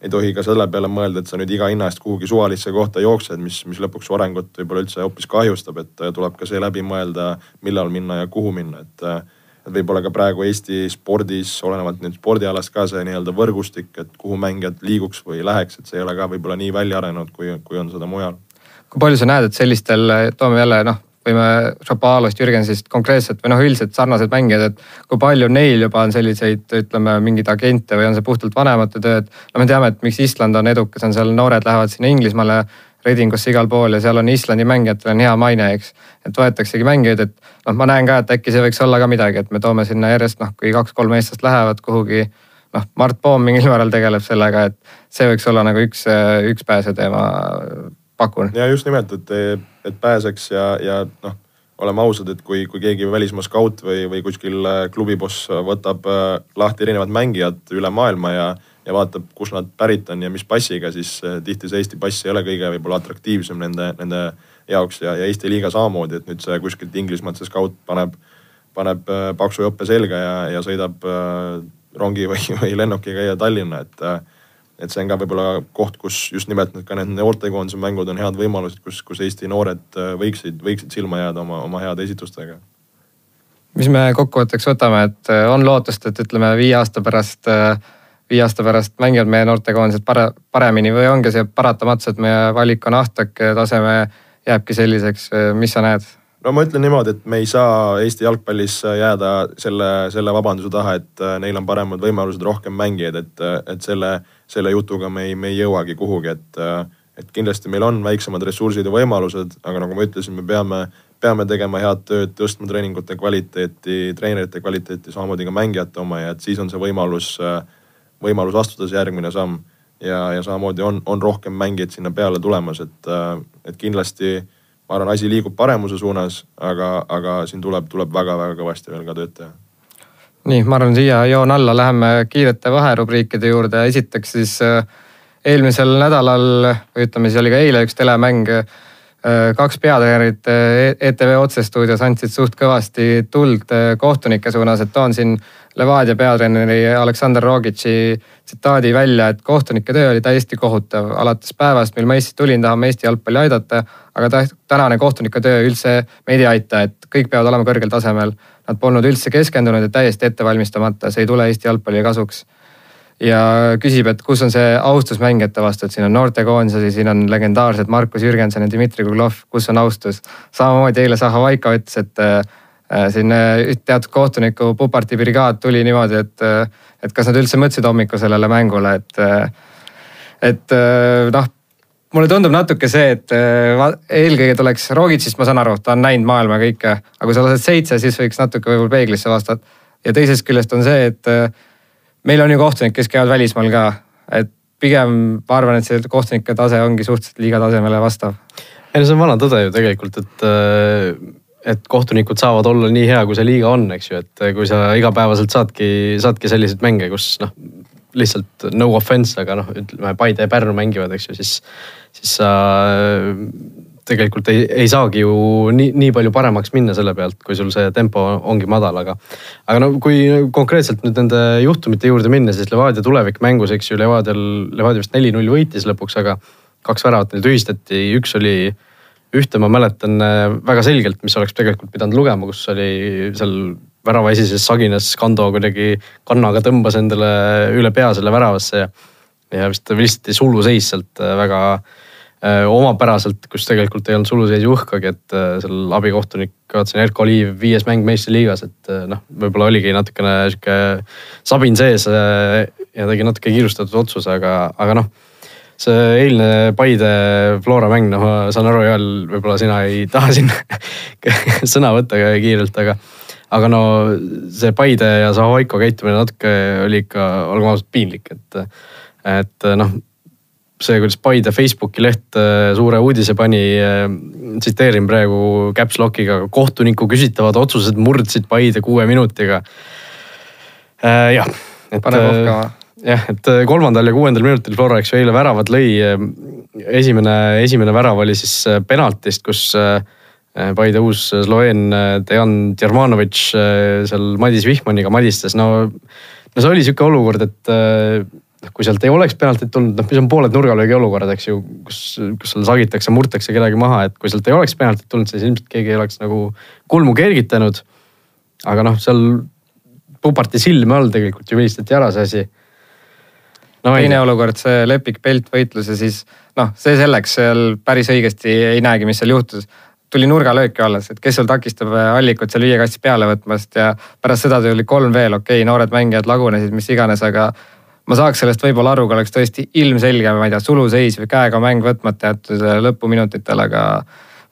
S3: ei tohi ka selle peale mõelda, et sa nüüd iga hinna eest kuhugi suvalisse kohta jooksed, mis, mis lõpuks su arengut võib-olla üldse hoopis kahjustab, et tuleb ka see läbi mõelda, millal minna ja kuhu minna, et. et võib-olla ka praegu Eesti spordis, olenevalt nüüd spordialast ka see nii-öelda võrgustik, et kuhu mängijad liiguks või läheks, et see ei ole ka võib-olla nii välja arenenud, kui, kui on seda mujal.
S4: kui palju sa näed, et sellistel, toome jälle noh võime Šapalost, Jürgensist konkreetselt või noh, üldiselt sarnased mängijad, et kui palju neil juba on selliseid, ütleme mingeid agente või on see puhtalt vanemate töö, et no me teame, et miks Island on edukas, on seal noored lähevad sinna Inglismaale. Redingusse igal pool ja seal on Islandi mängijatel on hea maine, eks. et võetaksegi mängijaid, et noh, ma näen ka, et äkki see võiks olla ka midagi, et me toome sinna järjest noh, kui kaks-kolm eestlast lähevad kuhugi. noh, Mart Poom mingil määral tegeleb sellega, et see võiks olla nagu üks, üks pääseteema pakun.
S3: ja just nimelt, et, et pääseks ja, ja noh, oleme ausad, et kui, kui keegi välismaa skaut või, või kuskil äh, klubiboss võtab äh, lahti erinevad mängijad üle maailma ja, ja vaatab, kust nad pärit on ja mis passiga, siis äh, tihti see Eesti pass ei ole kõige võib-olla atraktiivsem nende, nende jaoks ja, ja Eesti liiga samamoodi, et nüüd see kuskilt Inglismaalt see skaut paneb, paneb paksu jope selga ja, ja sõidab rongi või, või lennukiga ja Tallinna, et et see on ka võib-olla koht, kus just nimelt ka need noortekoondise mängud on head võimalused, kus, kus Eesti noored äh, võiksid, võiksid silma jääda oma, oma heade esitustega.
S4: mis me kokkuvõtteks võtame, et äh, on lootust, et ütleme viie aasta pärast äh, viie aasta pärast mängivad meie noortekoondised pare-, paremini või ongi see paratamatus, et meie valik on ahtak, taseme jääbki selliseks, mis sa näed?
S3: No ma ütlen niimoodi, et me ei saa Eesti jalgpallis jääda selle, selle vabanduse taha, et äh, neil on paremad võimalused, rohkem mängijaid, et, äh, et selle, selle jutuga me ei, me ei jõuagi kuhugi, et, äh, et kindlasti meil on väiksemad ressursid ja võimalused, aga nagu ma ütlesin, me peame, peame tegema head tööd, tõstma treeningute kvaliteeti, treenerite kvaliteeti, samamoodi ka mängijate oma ja et siis on see võimalus, võimalus astuda see järgmine samm. ja, ja samamoodi on, on rohkem mängijaid sinna peale tulemas, et, et kindlasti ma arvan, asi liigub paremuse suunas, aga, aga siin tuleb, tuleb väga-väga kõvasti veel ka tööd teha.
S4: nii, ma arvan, siia joon alla läheme kiirete vaherubriikide juurde. esiteks siis äh, eelmisel nädalal või ütleme siis oli ka eile üks telemäng. Äh, kaks peatreenerit ETV äh, otsestuudios andsid suht kõvasti tuld kohtunike suunas, et toon siin Levadia peatreeneri Aleksandr Rogitši tsitaadi välja, et kohtunike töö oli täiesti kohutav. alates päevast, mil ma Eestit tulin, tahame Eesti jalgpalli aidata, aga tänane kohtunike töö üldse meid ei aita, et kõik peavad olema kõrgel tasemel. Nad polnud üldse keskendunud ja täiesti ettevalmistamata, see ei tule Eesti jalgpallile kasuks. Ja küsib, et kus on see austus mängijate vastu, et siin on noortekoondised, siin on legendaarsed Markus Jürgenson ja Dmitri Kuglov, kus on austus. samamoodi eile Zahhovaiko ütles, et Äh, siin äh, teatud kohtuniku Puparti brigaad tuli niimoodi, et, äh, et kas nad üldse mõtlesid hommikul sellele mängule, et, et noh mulle tundub natuke see, et eelkõige tuleks Rogicist, ma saan aru, ta on näinud maailma kõike, aga kui sa lased seitse, siis võiks natuke võib-olla peeglisse vastata. ja teisest küljest on see, et meil on ju kohtunikud, kes käivad välismaal ka, et pigem ma arvan, et see kohtunike tase ongi suhteliselt liiga tasemele vastav.
S2: ei no see on vana tõde ju tegelikult, et et kohtunikud saavad olla nii hea, kui see liiga on, eks ju, et kui sa igapäevaselt saadki, saadki selliseid mänge, kus noh, lihtsalt no offense, aga noh, ütleme Paide ja Pärnu mängivad, eks ju, siis, siis sa tegelikult ei, ei saagi ju nii, nii palju paremaks minna selle pealt, kui sul see tempo ongi madal, aga. aga no kui konkreetselt nüüd nende juhtumite juurde minna, siis Levadia tulevik mängus, eks ju, Levadial, Levadia vist neli-null võitis lõpuks, aga kaks väravat neil tühistati, üks oli ühte ma mäletan äh, väga selgelt, mis oleks tegelikult pidanud lugema, kus oli seal värava esises sagines Kando kuidagi kannaga tõmbas endale üle pea selle väravasse ja, ja vist visati suluseis sealt äh, väga äh, omapäraselt, kus tegelikult ei olnud suluseis uhkagi, et äh, seal abikohtunik, vaatasin Erko Liiv, viies mäng meistriliigas, et äh, noh, võib-olla oligi natukene sihuke sabin sees äh, ja tegi natuke kiirustatud otsuse, aga, aga noh see eilne Paide Flora mäng, noh ma saan aru, Joel, võib-olla sina ei taha siin sõna võtta kiirelt, aga, aga no see Paide ja Zahoiko käitumine natuke oli ikka, olgem ausad, piinlik, et, et noh see, kuidas Paide Facebooki leht äh, suure uudise pani, äh, tsiteerin praegu caps lock'iga, kohtuniku küsitavad otsused murdsid Paide kuue minutiga. Äh, jah.
S4: kohka
S2: jah, et kolmandal ja kuuendal minutil Flora, eks ju, eile väravad lõi. Esimene, esimene värav oli siis penaltist, kus Paide uus Sloveen Dejan Djermanovitš seal Madis Vihmaniga madistas, no. no see oli sihuke olukord, et noh, kui sealt ei oleks penaltit tulnud, noh, mis on pooled nurgalöögi olukorrad, eks ju, kus, kus seal sagitakse, murtakse kedagi maha, et kui sealt ei oleks penaltit tulnud, siis ilmselt keegi ei oleks nagu kulmu kergitanud. aga noh, seal Puparti silme all tegelikult ju vilistati ära see asi
S4: no teine ei. olukord, see Lepik Pelt võitlus ja siis noh, see selleks, seal päris õigesti ei näegi, mis seal juhtus. tuli nurgalöök ju alles, et kes seal takistab Allikut seal viiekastist peale võtmast ja pärast seda tuli kolm veel, okei okay,, noored mängijad lagunesid, mis iganes, aga ma saaks sellest võib-olla aru, kui oleks tõesti ilmselge, ma ei tea, suluseis või käega mäng võtmata jäetud äh, lõpuminutitel, aga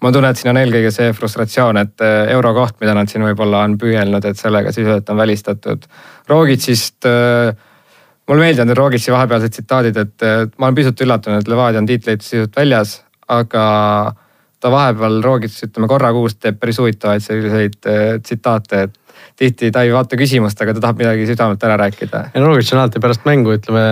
S4: ma tunnen, et siin on eelkõige see frustratsioon, et äh, eurokoht, mida nad siin võib-olla on püüelnud, et sellega sisuliselt on välistatud. Rogitsist äh, mulle meeldivad need Rogitši vahepealsed tsitaadid, et ma olen pisut üllatunud, et Levadia on tiitleid sisuliselt väljas, aga ta vahepeal Rogitš, ütleme korra kuus teeb päris huvitavaid selliseid äh, tsitaate, et tihti ta ei vaata küsimust, aga ta tahab midagi südamelt ära rääkida.
S2: ja Rogic on alati pärast mängu, ütleme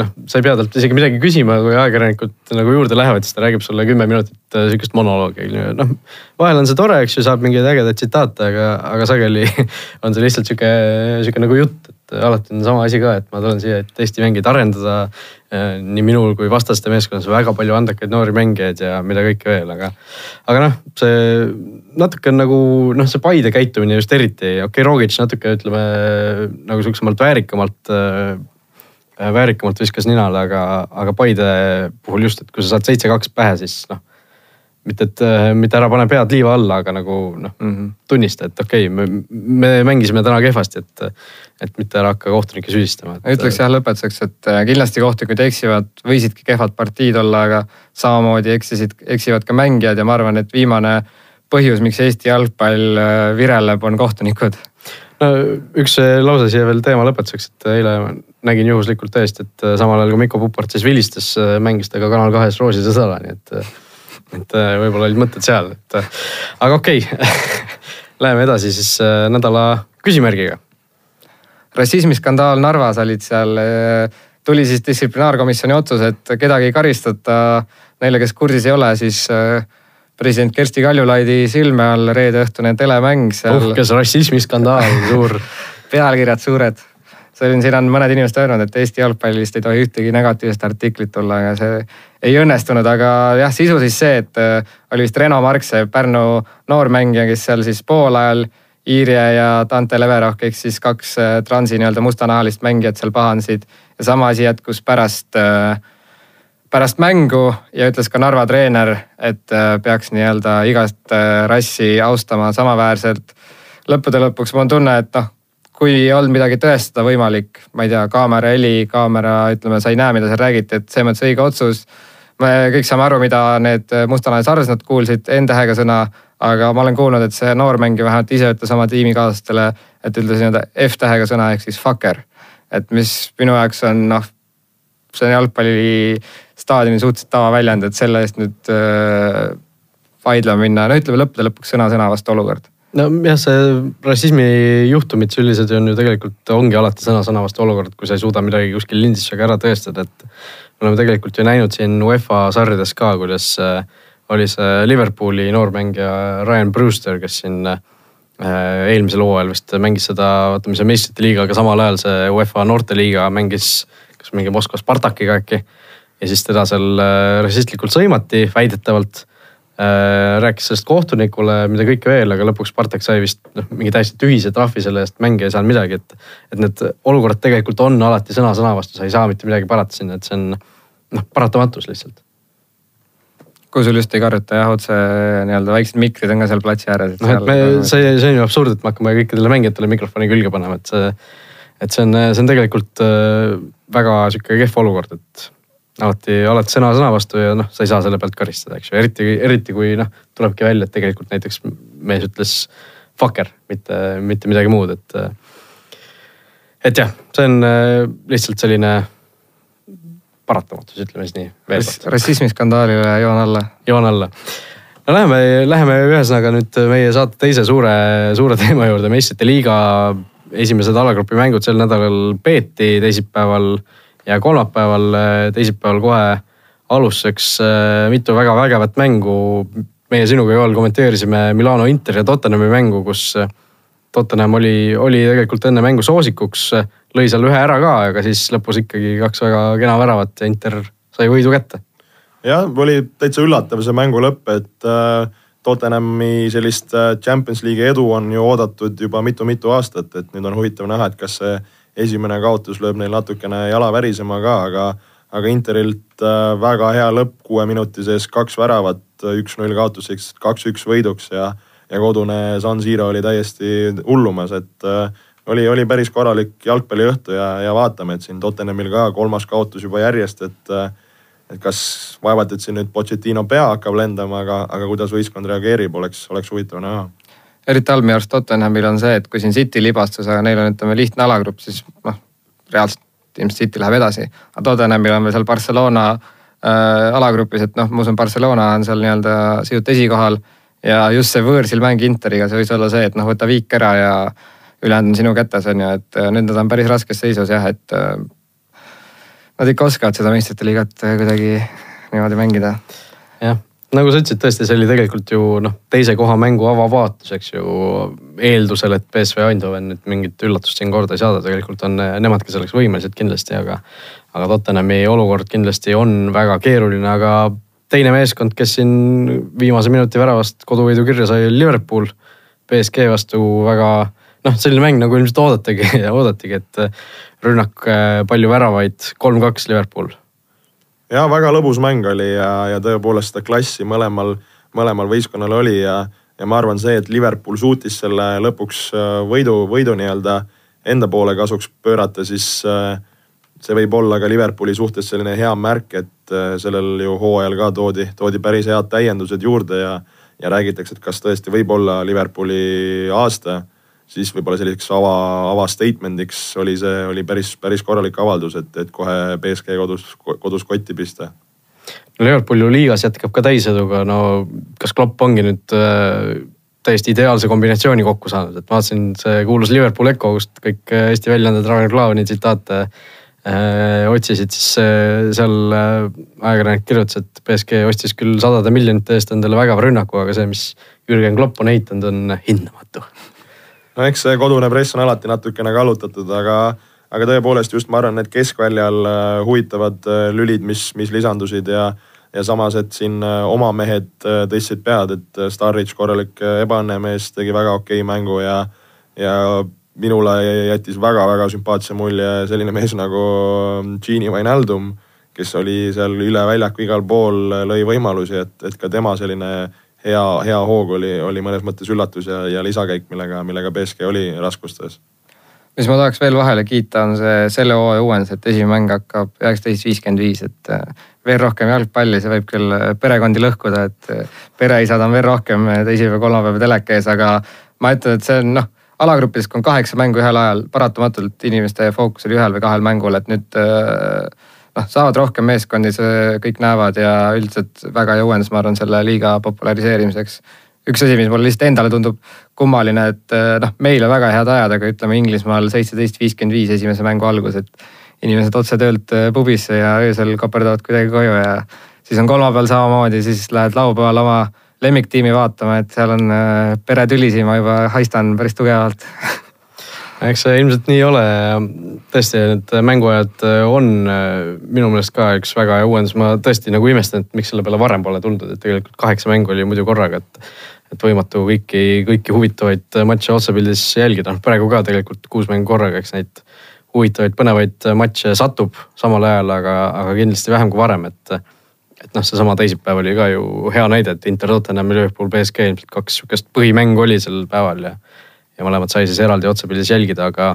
S2: noh, sa ei pea talt isegi midagi küsima, kui ajakirjanikud nagu juurde lähevad, siis ta räägib sulle kümme minutit äh, sihukest monoloogi. noh, vahel on see tore, eks ju, saab mingeid ägedaid tsitaate, aga, aga sageli on see lihtsalt sihuke, sihuke nagu jutt, et alati on sama asi ka, et ma tulen siia, et Eesti mängijaid arendada. Äh, nii minul kui vastaste meeskonnas väga palju andekaid noori mängijaid ja mida kõike veel, aga, aga noh, see natuke on nagu noh, see Paide käitumine just eriti, okei okay,, Rogic natuke ütleme nagu sihukesemalt väärikamalt äh, väärikamalt viskas ninale, aga, aga Paide puhul just, et kui sa saad seitse-kaks pähe, siis noh mitte, et mitte ära pane pead liiva alla, aga nagu noh mm -hmm., tunnista, et okei okay,, me, me mängisime täna kehvasti, et, et mitte ära hakka kohtunikke süüdistama
S4: et.... ütleks jah lõpetuseks, et äh, kindlasti kohtunikud eksivad, võisidki kehvad partiid olla, aga samamoodi eksisid, eksivad ka mängijad ja ma arvan, et viimane põhjus, miks Eesti jalgpall äh, vireleb, on kohtunikud.
S2: no üks lause siia veel teema lõpetuseks, et eile nägin juhuslikult täiesti, et samal ajal kui Mikko Pupart siis vilistas, mängis ta ka Kanal kahes Roosi sõsala, nii et et äh, võib-olla olid mõtted seal, et äh, aga okei okay. Läheme edasi siis äh, nädala küsimärgiga.
S4: rassismiskandaal Narvas olid seal, tuli siis distsiplinaarkomisjoni otsus, et kedagi ei karistata. Neile, kes kursis ei ole, siis president Kersti Kaljulaidi silme all reedeõhtune telemäng seal.
S2: uhkes rassismiskandaal, suur
S4: pealkirjad suured see on, siin on mõned inimesed öelnud, et Eesti jalgpallist ei tohi ühtegi negatiivset artiklit tulla, aga see ei õnnestunud, aga jah, sisu siis see, et äh, oli vist Reno Marksepp, Pärnu noormängija, kes seal siis poolajal Iirje ja Dante Leveroh ehk siis kaks äh, transi nii-öelda mustanahalist mängijat seal pahandasid. ja sama asi jätkus pärast, äh, pärast mängu ja ütles ka Narva treener, et peaks nii-öelda igast rassi austama samaväärselt. lõppude lõpuks mul on tunne, et noh, kui ei olnud midagi tõestada võimalik, ma ei tea, kaamera heli, kaamera, ütleme, sa ei näe, mida seal räägiti, et selles mõttes õige otsus. me kõik saame aru, mida need mustanahalised arvestajad kuulsid, N-tähega sõna, aga ma olen kuulnud, et see noormängija vähemalt ise ütles oma tiimikaaslastele, et ütles nii-öelda F-tähega sõna ehk siis fucker. et mis minu jaoks on noh, see on jalgpallistaadioni suhteliselt tavaväljend, et selle eest nüüd äh, vaidlema minna, no ütleme lõppude lõpuks sõna-sõna vastu olukord
S2: nojah, see rassismi juhtumid sellised on ju tegelikult ongi alati sõna-sõna vastu olukord, kui sa ei suuda midagi kuskil lindistusega ära tõestada, et. me oleme tegelikult ju näinud siin UEFA sarjades ka, kuidas äh, oli see Liverpooli noormängija Ryan Brewster, kes siin äh, eelmisel hooajal vist mängis seda, vaata mis see meistrite liiga, aga samal ajal see UEFA noorteliiga mängis, kas mingi Moskva Spartakiga äkki. ja siis teda seal äh, rassistlikult sõimati väidetavalt rääkis sellest kohtunikule, mida kõike veel, aga lõpuks Spartak sai vist noh, mingi täiesti tühise trahvi selle eest, mängija ei saanud midagi, et. et need olukorrad tegelikult on alati sõna sõna vastu, sa ei saa mitte midagi parata sinna, et see on noh, paratamatus lihtsalt.
S4: kui sul just ei karjuta jah, otse nii-öelda väiksed mikrid on ka seal platsi ääres.
S2: noh, et me, see, see on ju absurd, et me hakkame kõikidele mängijatele mikrofoni külge panema, et see. et see on, see on tegelikult äh, väga sihuke kehv olukord, et alati, alati sõna sõna vastu ja noh, sa ei saa selle pealt karistada, eks ju, eriti, eriti kui noh, tulebki välja, et tegelikult näiteks mees ütles fucker, mitte, mitte midagi muud, et. et jah, see on äh, lihtsalt selline paratamatus, ütleme siis nii.
S4: rassismiskandaalile joon alla.
S2: joon alla. no läheme, läheme ühesõnaga nüüd meie saate teise suure, suure teema juurde, meistrite liiga esimesed alagrupi mängud sel nädalal peeti teisipäeval ja kolmapäeval, äh, teisipäeval kohe alustuseks äh, mitu väga vägevat mängu. meie sinuga, Joel, kommenteerisime Milano Inter ja Tottenhami mängu, kus äh, Tottenham oli, oli tegelikult enne mängu soosikuks, lõi seal ühe ära ka, aga siis lõpus ikkagi kaks väga kena väravat ja Inter sai võidu kätte.
S3: jah, oli täitsa üllatav see mängu lõpp, et Tottenhami sellist Champions League'i edu on ju oodatud juba mitu-mitu aastat, et nüüd on huvitav näha, et kas see esimene kaotus lööb neil natukene jala värisema ka, aga, aga Interilt äh, väga hea lõpp, kuue minuti sees kaks väravat, üks-null kaotuseks, kaks-üks võiduks ja, ja kodune San Siro oli täiesti hullumas, et äh, oli, oli päris korralik jalgpalliõhtu ja, ja vaatame, et siin Tottenhamil ka kolmas kaotus juba järjest, et äh, et kas vaevalt, et siin nüüd Pochettino pea hakkab lendama, aga, aga kuidas võistkond reageerib, oleks, oleks huvitav näha
S4: eriti halb minu arust Tottenhamil on see, et kui siin City libastus, aga neil on, ütleme lihtne alagrupp, siis noh, reaalselt ilmselt City läheb edasi. aga Tottenhamil on veel seal Barcelona äh, alagrupis, et noh, ma usun, Barcelona on seal nii-öelda sisult esikohal. ja just see võõrsil mäng Interiga, see võis olla see, et noh, võta viik ära ja ülejäänud on sinu kätes, on ju, et äh, nüüd nad on päris raskes seisus jah, et äh,. Nad ikka oskavad seda meistrite liigat kuidagi niimoodi mängida.
S2: jah nagu sa ütlesid, tõesti, see oli tegelikult ju noh, teise koha mängu avavaatus, eks ju. eeldusel, et BSV Eindhoven nüüd mingit üllatust siin korda ei saada, tegelikult on nemadki selleks võimelised kindlasti, aga. aga Tottenhami olukord kindlasti on väga keeruline, aga teine meeskond, kes siin viimase minuti väravast koduvõidu kirja sai, oli Liverpool. BSG vastu väga noh, selline mäng nagu ilmselt oodatagi, oodatigi, et rünnak palju väravaid, kolm-kaks Liverpool.
S3: Ja väga lõbus mäng oli ja, ja tõepoolest seda klassi mõlemal, mõlemal võistkonnal oli ja, ja ma arvan, see, et Liverpool suutis selle lõpuks võidu, võidu nii-öelda enda poole kasuks pöörata, siis see võib olla ka Liverpooli suhtes selline hea märk, et sellel ju hooajal ka toodi, toodi päris head täiendused juurde ja ja räägitakse, et kas tõesti võib olla Liverpooli aasta, siis võib-olla selliseks ava, ava statement'iks oli see, oli päris, päris korralik avaldus, et, et kohe BSG kodus, kodus kotti pista.
S2: no Liverpool ju liigas jätkab ka täiseduga, no kas Klopp ongi nüüd äh, täiesti ideaalse kombinatsiooni kokku saanud, et vaatasin see kuulus Liverpool Echo, kust kõik äh, Eesti väljaanded Ragnar Klavani tsitaate Äh, otsisid, siis äh, seal äh, ajakirjanik kirjutas, et BSG ostis küll sadade miljonite eest endale vägeva rünnaku, aga see, mis Jürgen Klopp on ehitanud, on hindamatu.
S3: No eks see kodune press on alati natukene kallutatud, aga, aga tõepoolest just ma arvan, need keskväljal huvitavad lülid, mis, mis lisandusid ja ja samas, et siin oma mehed tõstsid pead, et Starrich korralik ebaõnnemees tegi väga okei mängu ja, ja minule jättis väga-väga sümpaatse mulje selline mees nagu Genie Wijnaldum, kes oli seal üle väljaku igal pool, lõi võimalusi, et, et ka tema selline hea, hea hoog oli, oli mõnes mõttes üllatus ja, ja lisakäik, millega, millega BSG oli raskustes.
S4: mis ma tahaks veel vahele kiita, on see selle hooaja uuendus, et esimene mäng hakkab üheksateist viiskümmend viis, et äh, veel rohkem jalgpalli, see võib küll perekondi lõhkuda, et äh, pereisad on veel rohkem teisipäev, kolmapäev teleka ees, aga ma ütlen, et see on noh alagruppides, kui on kaheksa mängu ühel ajal, paratamatult inimeste fookus oli ühel või kahel mängul, et nüüd äh, noh, saavad rohkem meeskondi, see kõik näevad ja üldiselt väga hea uuendus, ma arvan, selle liiga populariseerimiseks. üks asi, mis mulle lihtsalt endale tundub kummaline, et äh, noh, meil on väga head ajad, aga ütleme Inglismaal seitseteist viiskümmend viis esimese mängu algus, et inimesed otse töölt äh, pubisse ja öösel koperdavad kuidagi koju ja siis on kolmapäeval samamoodi, siis lähed laupäeval oma lemmiktiimi vaatama, et seal on äh, peretülisid, ma juba haistan päris tugevalt
S2: eks see ilmselt nii ole. tõesti, need mänguajad äh, on äh, minu meelest ka üks väga hea uuendus, ma tõesti nagu imestan, et miks selle peale varem pole tuldud, et tegelikult kaheksa mängu oli muidu korraga, et. et võimatu kõiki, kõiki huvitavaid matše otsapildis jälgida, noh praegu ka tegelikult kuus mängu korraga, eks neid huvitavaid, põnevaid matše satub samal ajal, aga, aga kindlasti vähem kui varem, et et noh, seesama teisipäev oli ka ju hea näide, et Inter Tottenham ja Liverpool BSG ilmselt kaks sihukest põhimängu oli sel päeval ja. Ja mõlemad sai siis eraldi otsapildis jälgida, aga,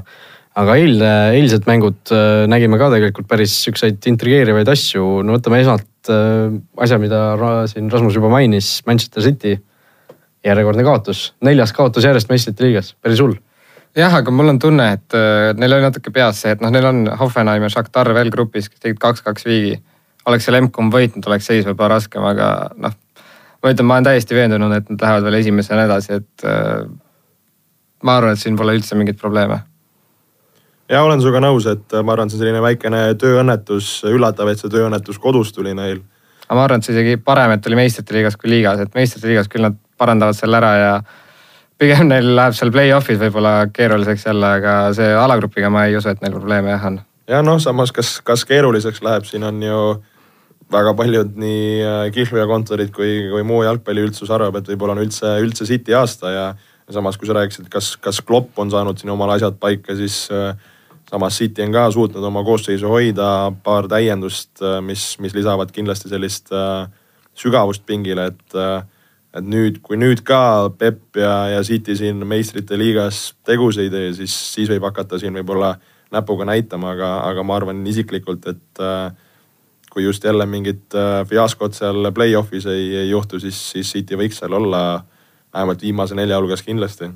S2: aga eilne, eilsed mängud äh, nägime ka tegelikult päris siukseid intrigeerivaid asju. no võtame esmalt äh, asja, mida siin Rasmus juba mainis, Manchester City. järjekordne kaotus, neljas kaotus järjest meistrite liigas, päris hull
S4: jah, aga mul on tunne, et äh, neil oli natuke peas see, et noh, neil on Hoffenheim ja Shakhtar veel grupis, kes tegid kaks-kaks viigi oleks seal M-kom võitnud, oleks seis võib-olla raskem, aga noh. ma ütlen, ma olen täiesti veendunud, et nad lähevad veel esimesena edasi, et ma arvan, et siin pole üldse mingeid probleeme
S3: ja olen sinuga nõus, et ma arvan, see selline väikene tööõnnetus, üllatav, et see tööõnnetus kodus tuli neil.
S4: aga ma arvan, et see isegi parem, et oli meistrite liigas kui liigas, et meistrite liigas küll nad parandavad selle ära ja pigem neil läheb seal play-off'is võib-olla keeruliseks jälle, aga see alagrupiga ma ei usu, et neil probleeme jah on.
S3: ja noh, samas kas, kas keeruliseks läheb, siin on ju väga paljud nii äh, Kihlveo kontorid kui, kui muu jalgpalliüldsus arvab, et võib-olla on üldse, üldse City aasta ja samas, kui sa rääkisid, kas, kas Klopp on saanud siin omal asjad paika, siis äh, samas City on ka suutnud oma koosseisu hoida, paar täiendust, äh, mis, mis lisavad kindlasti sellist äh, sügavust pingile, et äh, et nüüd, kui nüüd ka Pepp ja, ja City siin meistrite liigas tegusid ei tee, siis, siis võib hakata siin võib-olla näpuga näitama, aga, aga ma arvan isiklikult, et äh, kui just jälle mingit äh, fiaskot seal play-off'is ei, ei juhtu, siis, siis City võiks seal olla vähemalt viimase nelja hulgas kindlasti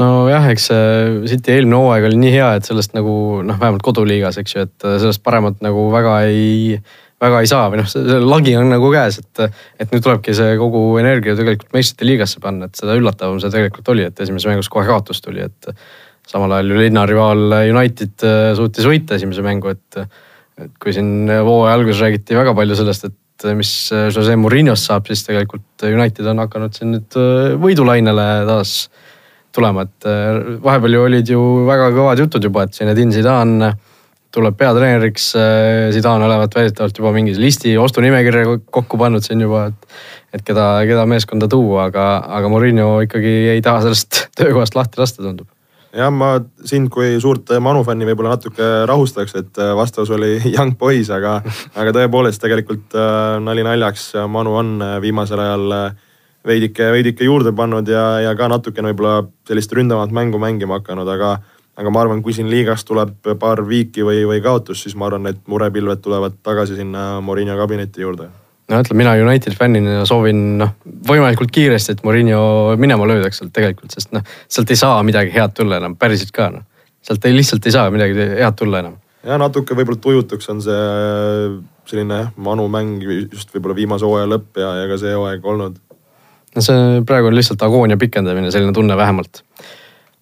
S2: nojah, eks see City eelmine hooaeg oli nii hea, et sellest nagu noh, vähemalt koduliigas, eks ju, et sellest paremat nagu väga ei, väga ei saa või noh, see lagi on nagu käes, et. et nüüd tulebki see kogu energia tegelikult meistrite liigasse panna, et seda üllatavam see tegelikult oli, et esimeses mängus kohe kaotus tuli, et. samal ajal ju linnarivaal United äh, suutis võita esimese mängu, et et kui siin hooaja alguses räägiti väga palju sellest, et mis Jose Murinost saab, siis tegelikult United on hakanud siin nüüd võidulainele taas tulema, et vahepeal ju olid ju väga kõvad jutud juba, et Zinedine Zidane tuleb peatreeneriks. Zidane olevat väidetavalt juba mingi listi ostunimekirja kokku pannud siin juba, et, et keda, keda meeskonda tuua, aga, aga Murillo ikkagi ei taha sellest töökohast lahti lasta, tundub
S3: jah, ma sind kui suurt Manu fänni võib-olla natuke rahustaks, et äh, vastus oli Young Boys, aga, aga tõepoolest tegelikult äh, nali naljaks, Manu on äh, viimasel ajal veidike, veidike juurde pannud ja, ja ka natukene võib-olla sellist ründavat mängu mängima hakanud, aga, aga ma arvan, kui siin liigas tuleb paar viiki või, või kaotust, siis ma arvan, et murepilved tulevad tagasi sinna Morinho kabineti juurde
S2: no ütleme, mina United fännina soovin noh, võimalikult kiiresti, et Murillo minema löödaks sealt tegelikult, sest noh, sealt ei saa midagi head tulla enam, päriselt ka noh. sealt ei, lihtsalt ei saa midagi head tulla enam.
S3: ja natuke võib-olla tujutuks on see selline manu mäng just võib-olla viimase hooaja lõpp ja, ja ka see hooaeg olnud.
S2: no see praegu on lihtsalt agoonia pikendamine, selline tunne vähemalt.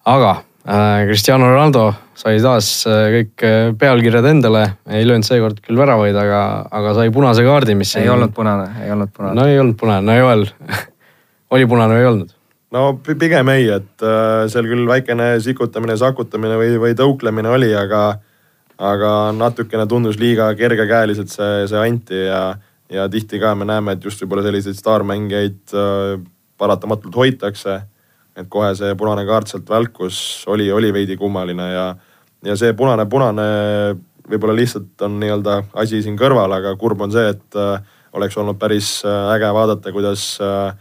S2: aga Äh, Cristiano Ronaldo sai taas äh, kõik äh, pealkirjad endale, ei löönud seekord küll väravaid, aga, aga sai punase kaardi, mis.
S4: ei olnud punane, ei olnud punane.
S2: no ei olnud punane, no Joel oli punane või ei olnud?
S3: no pigem ei, et seal küll väikene sikutamine, sakutamine või, või tõuklemine oli, aga, aga natukene tundus liiga kergekäeliselt see, see anti ja, ja tihti ka me näeme, et just võib-olla selliseid staarmängijaid paratamatult hoitakse et kohe see punane kaart sealt välkus, oli, oli veidi kummaline ja, ja see punane, punane võib-olla lihtsalt on nii-öelda asi siin kõrval, aga kurb on see, et äh, oleks olnud päris äh, äge vaadata, kuidas äh,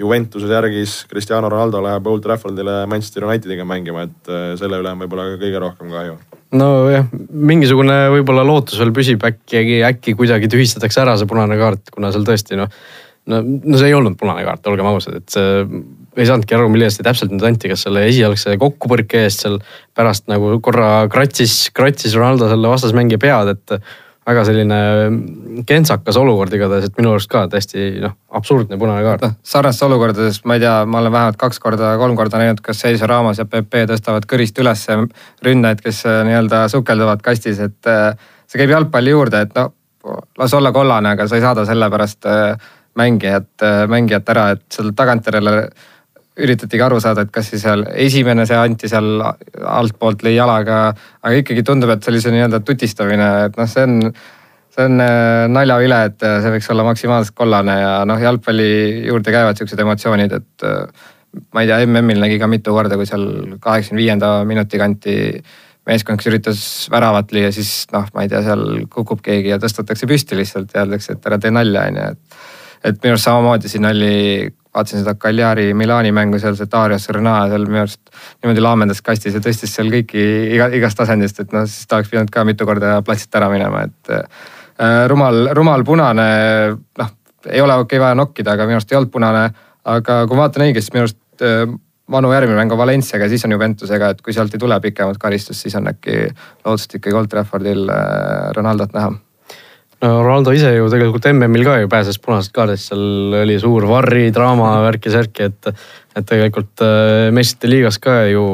S3: Juventuses järgis Cristiano Ronaldo läheb Old Traffordile Manchester Unitediga mängima, et selle üle on võib-olla kõige rohkem kahju.
S2: nojah, mingisugune võib-olla lootus veel püsib, äkki, äkki kuidagi tühistatakse ära see punane kaart, kuna seal tõesti noh no, no see ei olnud punane kaart, olgem ausad, et ei saanudki aru, mille eest see täpselt nüüd anti, kas selle esialgse kokkupõrke eest seal pärast nagu korra kratsis, kratsis Ronaldo selle vastasmängija pead, et väga selline kentsakas olukord igatahes, et minu arust ka täiesti noh, absurdne punane kaart. noh,
S4: sarnastes olukordades, ma ei tea, ma olen vähemalt kaks korda, kolm korda näinud, kas Sergio Ramos ja Pepe tõstavad kõrist üles ründajaid, kes äh, nii-öelda sukelduvad kastis, et äh, see käib jalgpalli juurde, et no las olla kollane, aga sa ei saada selle pärast äh, mängijat, mängijat ära, et seal tagantjärele üritatigi aru saada, et kas siis seal esimene see anti seal altpoolt lõi jalaga, aga ikkagi tundub, et see nii-öelda tutistamine, et noh, see on, see on äh, naljavile, et äh, see võiks olla maksimaalselt kollane ja noh, jalgpalli juurde käivad siuksed emotsioonid, et äh, ma ei tea, MM-il nägi ka mitu korda, kui seal kaheksakümne viienda minuti kanti meeskond, kes üritas väravat lüüa, siis noh, ma ei tea, seal kukub keegi ja tõstetakse püsti lihtsalt ja öeldakse, et ära tee nalja, on ju, et et minu arust samamoodi siin oli, vaatasin seda Cagliari Milani mängu seal, see Darius Rõna seal minu arust niimoodi laamendas kastis ja tõstis seal kõiki iga, igast asendist, et noh, siis ta oleks pidanud ka mitu korda platsilt ära minema, et äh, rumal, rumal punane, noh, ei ole okei okay, vaja nokkida, aga minu arust ei olnud punane. aga kui ma vaatan õigesti, minu arust äh, Manu järgmine mäng on Valenciaga, siis on Juventusega, et kui sealt ei tule pikemat karistust, siis on äkki lootust ikkagi Old Traffordil äh, Ronaldot näha
S2: no Ronaldo ise ju tegelikult MM-il ka ju pääses punasest kaardist, seal oli suur varri draama värki-särki, et, et tegelikult äh, meistrite liigas ka ju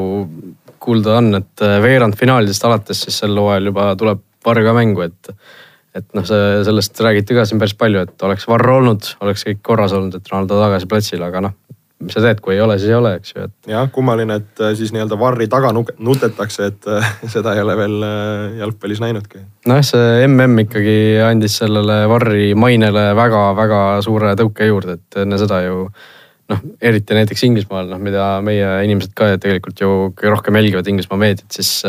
S2: kuulda on, et äh, veerandfinaalidest alates siis sel hooajal juba tuleb varr ka mängu, et et noh, see sellest räägiti ka siin päris palju, et oleks varr olnud, oleks kõik korras olnud, et Ronaldo tagasi platsil, aga noh mis sa teed, kui ei ole, siis ei ole, eks ju, et.
S3: jah, kummaline, et äh, siis nii-öelda varri taga nutetakse, et äh, seda ei ole veel äh, jalgpallis näinudki.
S2: nojah, see mm ikkagi andis sellele varri mainele väga-väga suure tõuke juurde, et enne seda ju noh, eriti näiteks Inglismaal, noh, mida meie inimesed ka tegelikult ju rohkem jälgivad Inglismaa meediat, siis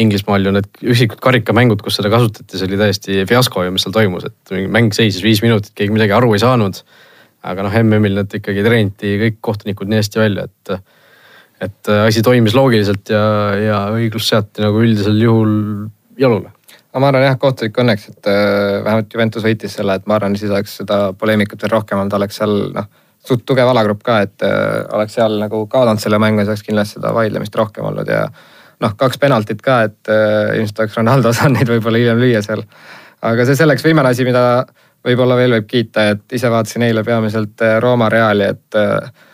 S2: Inglismaal ju need üksikud karikamängud, kus seda kasutati, see oli täiesti fiasko ju, mis seal toimus, et mäng seisis viis minutit, keegi midagi aru ei saanud aga noh, MM-il nad ikkagi treeniti kõik kohtunikud nii hästi välja, et, et asi toimis loogiliselt ja, ja õiglus seati nagu üldisel juhul jalule
S4: no ma arvan jah, kohtunik õnneks, et äh, vähemalt Juventus võitis selle, et ma arvan, siis oleks seda poleemikat veel rohkem olnud, oleks seal noh, suht tugev alagrupp ka, et äh, oleks seal nagu kaotanud selle mängu, siis oleks kindlasti seda vaidlemist rohkem olnud ja noh, kaks penaltit ka, et äh, ilmselt oleks Ronaldo saanud neid võib-olla hiljem lüüa seal. aga see selleks, viimane asi, mida võib-olla veel võib kiita, et ise vaatasin eile peamiselt äh, Rooma Reali, et, äh,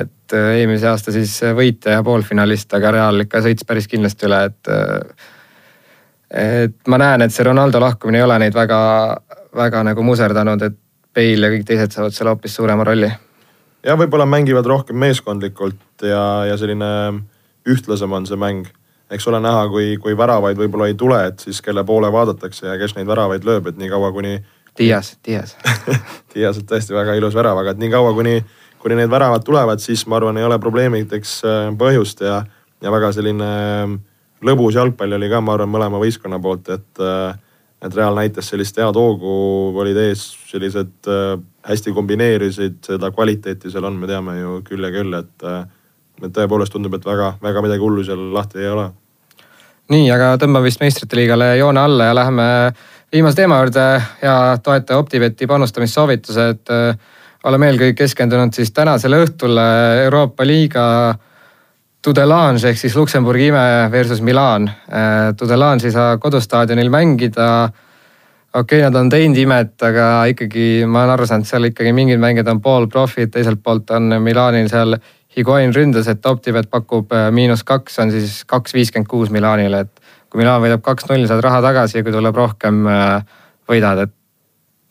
S4: et äh, eelmise aasta siis võitja ja poolfinalist, aga Real ikka sõits päris kindlasti üle, et. et ma näen, et see Ronaldo lahkumine ei ole neid väga, väga nagu muserdanud, et Bale ja kõik teised saavad seal hoopis suurema rolli.
S3: ja võib-olla mängivad rohkem meeskondlikult ja, ja selline ühtlasem on see mäng eks ole näha, kui, kui väravaid võib-olla ei tule, et siis kelle poole vaadatakse ja kes neid väravaid lööb, et niikaua kuni
S4: Dias, Dias
S3: Dias on tõesti väga ilus värav, aga et niikaua kuni, kuni need väravad tulevad, siis ma arvan, ei ole probleemideks äh, põhjust ja, ja väga selline lõbus jalgpall oli ka, ma arvan, mõlema võistkonna poolt, et, et Real näitas sellist head hoogu, olid ees sellised hästi kombineerisid, seda kvaliteeti seal on, me teame ju küll ja küll, et, et tõepoolest tundub, et väga, väga midagi hullu seal lahti ei ole.
S4: nii, aga tõmbame vist meistrite liigale joone alla ja läheme viimase teema juurde ja toetaja Optibeti panustamissoovitused. oleme eelkõige keskendunud siis tänasele õhtule Euroopa liiga Tudelange ehk siis Luksemburgi ime versus Milan. Tudelange ei saa kodustaadionil mängida. okei okay,, nad on teinud imet, aga ikkagi ma olen aru saanud, seal ikkagi mingid mängijad on poolprofid, teiselt poolt on Milanil seal Higuain ründas, et Optibet pakub miinus kaks, on siis kaks viiskümmend kuus Milanile, et kui Milan võidab kaks-null, saad raha tagasi ja kui tuleb rohkem, äh, võidad, et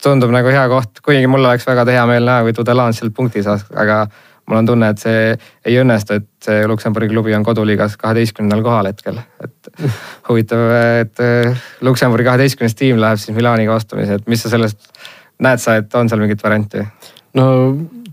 S4: tundub nagu hea koht, kuigi mul oleks väga hea meel näha, kui Tudelan sealt punkti saaks, aga mul on tunne, et see ei õnnestu, et see Luksemburgi klubi on koduliigas kaheteistkümnendal kohal hetkel. et huvitav, et äh, Luksemburgi kaheteistkümnes tiim läheb siis Milaniga vastamisi, et mis sa sellest näed sa, et on seal mingit varianti?
S2: no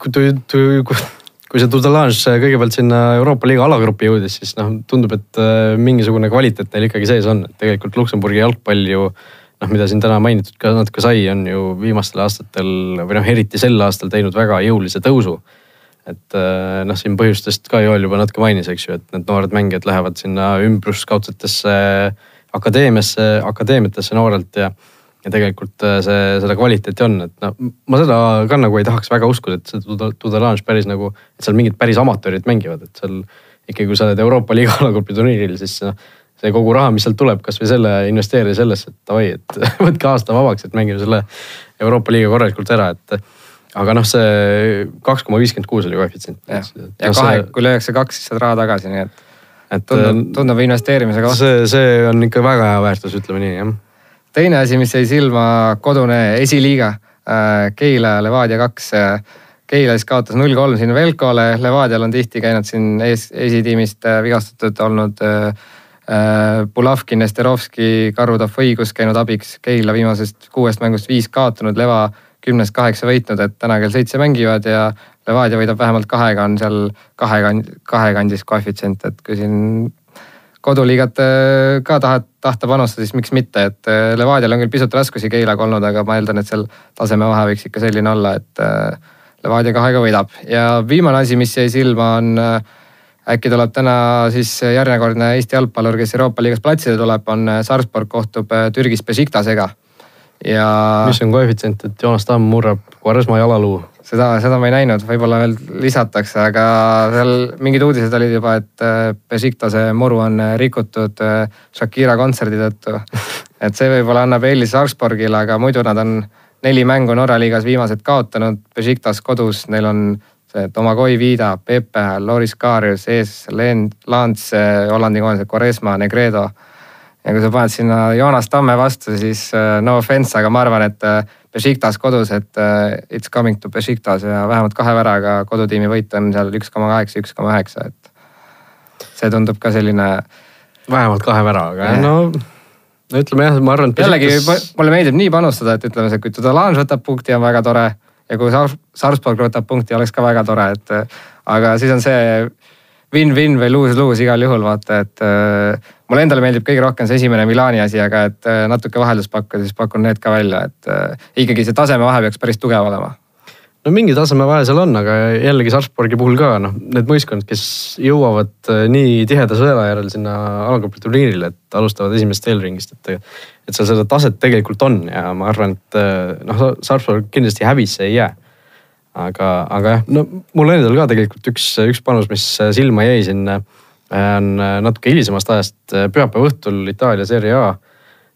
S2: kui, kui, kui kui see Tudelange kõigepealt sinna Euroopa liiga alagrupi jõudis, siis noh, tundub, et äh, mingisugune kvaliteet neil ikkagi sees on, et tegelikult Luksemburgi jalgpall ju noh, mida siin täna mainitud ka natuke sai, on ju viimastel aastatel või noh, eriti sel aastal teinud väga jõulise tõusu. et äh, noh, siin põhjustest ka Joel juba natuke mainis, eks ju, et need noored mängijad lähevad sinna ümbruskaudsetesse akadeemiasse, akadeemiatesse noorelt ja ja tegelikult äh, see, seda kvaliteeti on, et noh, ma seda ka nagu ei tahaks väga uskuda, et see Tudelange päris nagu, et seal mingid päris amatöörid mängivad, et seal ikkagi, kui sa oled Euroopa liiga alagrupi turniiril, siis noh, see kogu raha, mis sealt tuleb, kasvõi selle investeerida sellesse, et davai, et võtke aasta vabaks, et mängime selle Euroopa liiga korralikult ära, et aga noh, see kaks koma viiskümmend kuus oli koefitsient.
S4: ja, ja no, kahe kui lüüakse kaks, siis saad raha tagasi, nii et, et tundub, tundub investeerimise koht.
S2: see, see on ikka väga hea väärtus, ütleme nii jah
S4: teine asi, mis jäi silma, kodune esiliiga äh, Keila Levadia kaks. Keila siis kaotas null kolm siin Velkole, Levadial on tihti käinud siin ees, esitiimist äh, vigastatud olnud Pulavkin, äh, Nesterovski, Karu Tafõigus käinud abiks. Keila viimasest kuuest mängust viis kaotanud, Leva kümnest kaheksa võitnud, et täna kell seitse mängivad ja Levadia võidab vähemalt kahega, on seal kahe, kahe kandis koefitsient, et kui siin koduliigat äh, ka tahad, tahta panustada, siis miks mitte, et äh, Levadial on küll pisut raskusi Keilaga olnud, aga ma eeldan, et seal tasemevahe võiks ikka selline olla, et äh, Levadia kahega võidab ja viimane asi, mis jäi silma, on äkki tuleb täna siis järjekordne Eesti jalgpallur, kes Euroopa liigas platsile tuleb, on Sarpsborg kohtub Türgis Besiktasega
S2: ja. mis on koefitsient, et Joonas Tamm murrab Quaresma jalaluu?
S4: Seda, seda ma ei näinud, võib-olla veel lisatakse, aga seal mingid uudised olid juba, et äh, Besiktase muru on äh, rikutud äh, Shakira kontserdi tõttu. et see võib-olla annab eelise Sarpsborgile, aga muidu nad on neli mängu Norra liigas viimased kaotanud. Besiktas kodus, neil on see Tomagoi Vida, Pepe, Loris Karius ees, Len-, Lants, Hollandi koondise Quaresma, Negredo ja kui sa paned sinna Joonas Tamme vastu, siis no offense, aga ma arvan, et Besiktas kodus, et uh, it's coming to Besiktas ja vähemalt kahe väraga kodutiimi võit on seal üks koma kaheksa, üks koma üheksa, et see tundub ka selline.
S2: vähemalt kahe väraga, no no ütleme jah, ma arvan,
S4: jällegi mulle meeldib nii panustada, et ütleme, kui Tudolange võtab punkti, on väga tore ja kui Sarpsborg võtab punkti, oleks ka väga tore, et aga siis on see win-win või lose-lose igal juhul vaata, et äh, mulle endale meeldib kõige rohkem see esimene Milani asi, aga et äh, natuke vaheldust pakkuda, siis pakun need ka välja, et äh, ikkagi see tasemevahe peaks päris tugev olema
S2: no mingi tasemevahe seal on, aga jällegi Sarpsborgi puhul ka noh, need võistkond, kes jõuavad äh, nii tiheda sõela järel sinna alagrupi turniirile, et alustavad esimesest eelringist, et. et seal seda taset tegelikult on ja ma arvan, et äh, noh, Sarpsborg kindlasti häbisse ei jää aga, aga jah, no mul endal ka tegelikult üks, üks panus, mis silma jäi siin on natuke hilisemast ajast, pühapäeva õhtul Itaalia Serie A.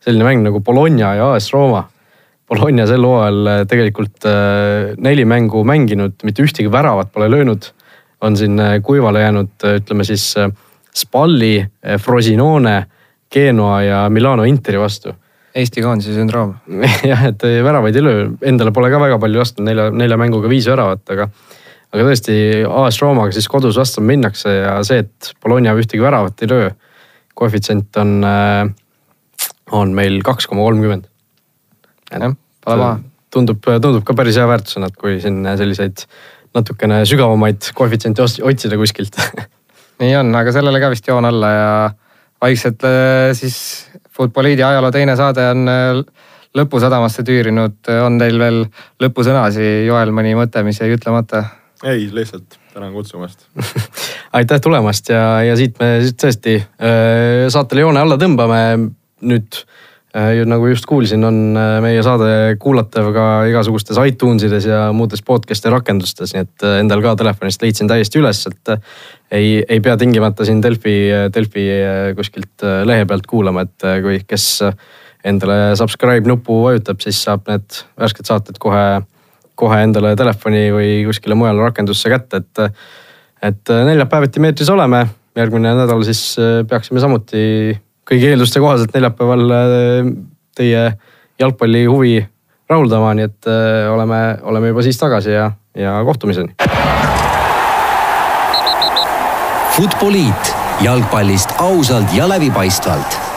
S2: selline mäng nagu Bologna ja AS Rooma. Bologna sel hooajal tegelikult äh, neli mängu mänginud, mitte ühtegi väravat pole löönud. on siin äh, kuivale jäänud, ütleme siis äh, Spalli, Frosinone, Genoa ja Milano Interi vastu
S4: Eesti koondise sündroom
S2: jah, et väravaid ei löö, endale pole ka väga palju lastud, nelja, nelja mänguga viis väravat, aga. aga tõesti AS Roomaga siis kodus vastu minnakse ja see, et Bologna ühtegi väravat ei löö. koefitsient on, äh, on meil kaks koma kolmkümmend.
S4: jah, pole maha.
S2: tundub, tundub ka päris hea väärtusena, et kui siin selliseid natukene sügavamaid koefitsiente otsida kuskilt
S4: nii on, aga sellele ka vist joon alla ja vaikselt äh, siis Futboliidi ajaloo teine saade on äh, lõpusadamasse tüürinud. on teil veel lõpusõnasi, Joel, mõni mõte, mis jäi ütlemata?
S3: ei, lihtsalt tänan kutsumast
S2: aitäh tulemast ja, ja siit me siis tõesti äh, saatele joone alla tõmbame. nüüd nagu just kuulsin, on äh, meie saade kuulatav ka igasugustes iTunesides ja muudes podcast'i rakendustes, nii et endal ka telefonist leidsin täiesti üles, et ei, ei pea tingimata siin Delfi, Delfi kuskilt lehe pealt kuulama, et kui, kes endale subscribe nupu vajutab, siis saab need värsked saated kohe, kohe endale telefoni või kuskile mujale rakendusse kätte, et. et neljapäeviti meetris oleme, järgmine nädal siis äh, peaksime samuti kõigi eelduste kohaselt neljapäeval äh, teie jalgpalli huvi rahuldama, nii et äh, oleme, oleme juba siis tagasi ja, ja kohtumiseni.
S1: Futboliit jalgpallist ausalt ja läbipaistvalt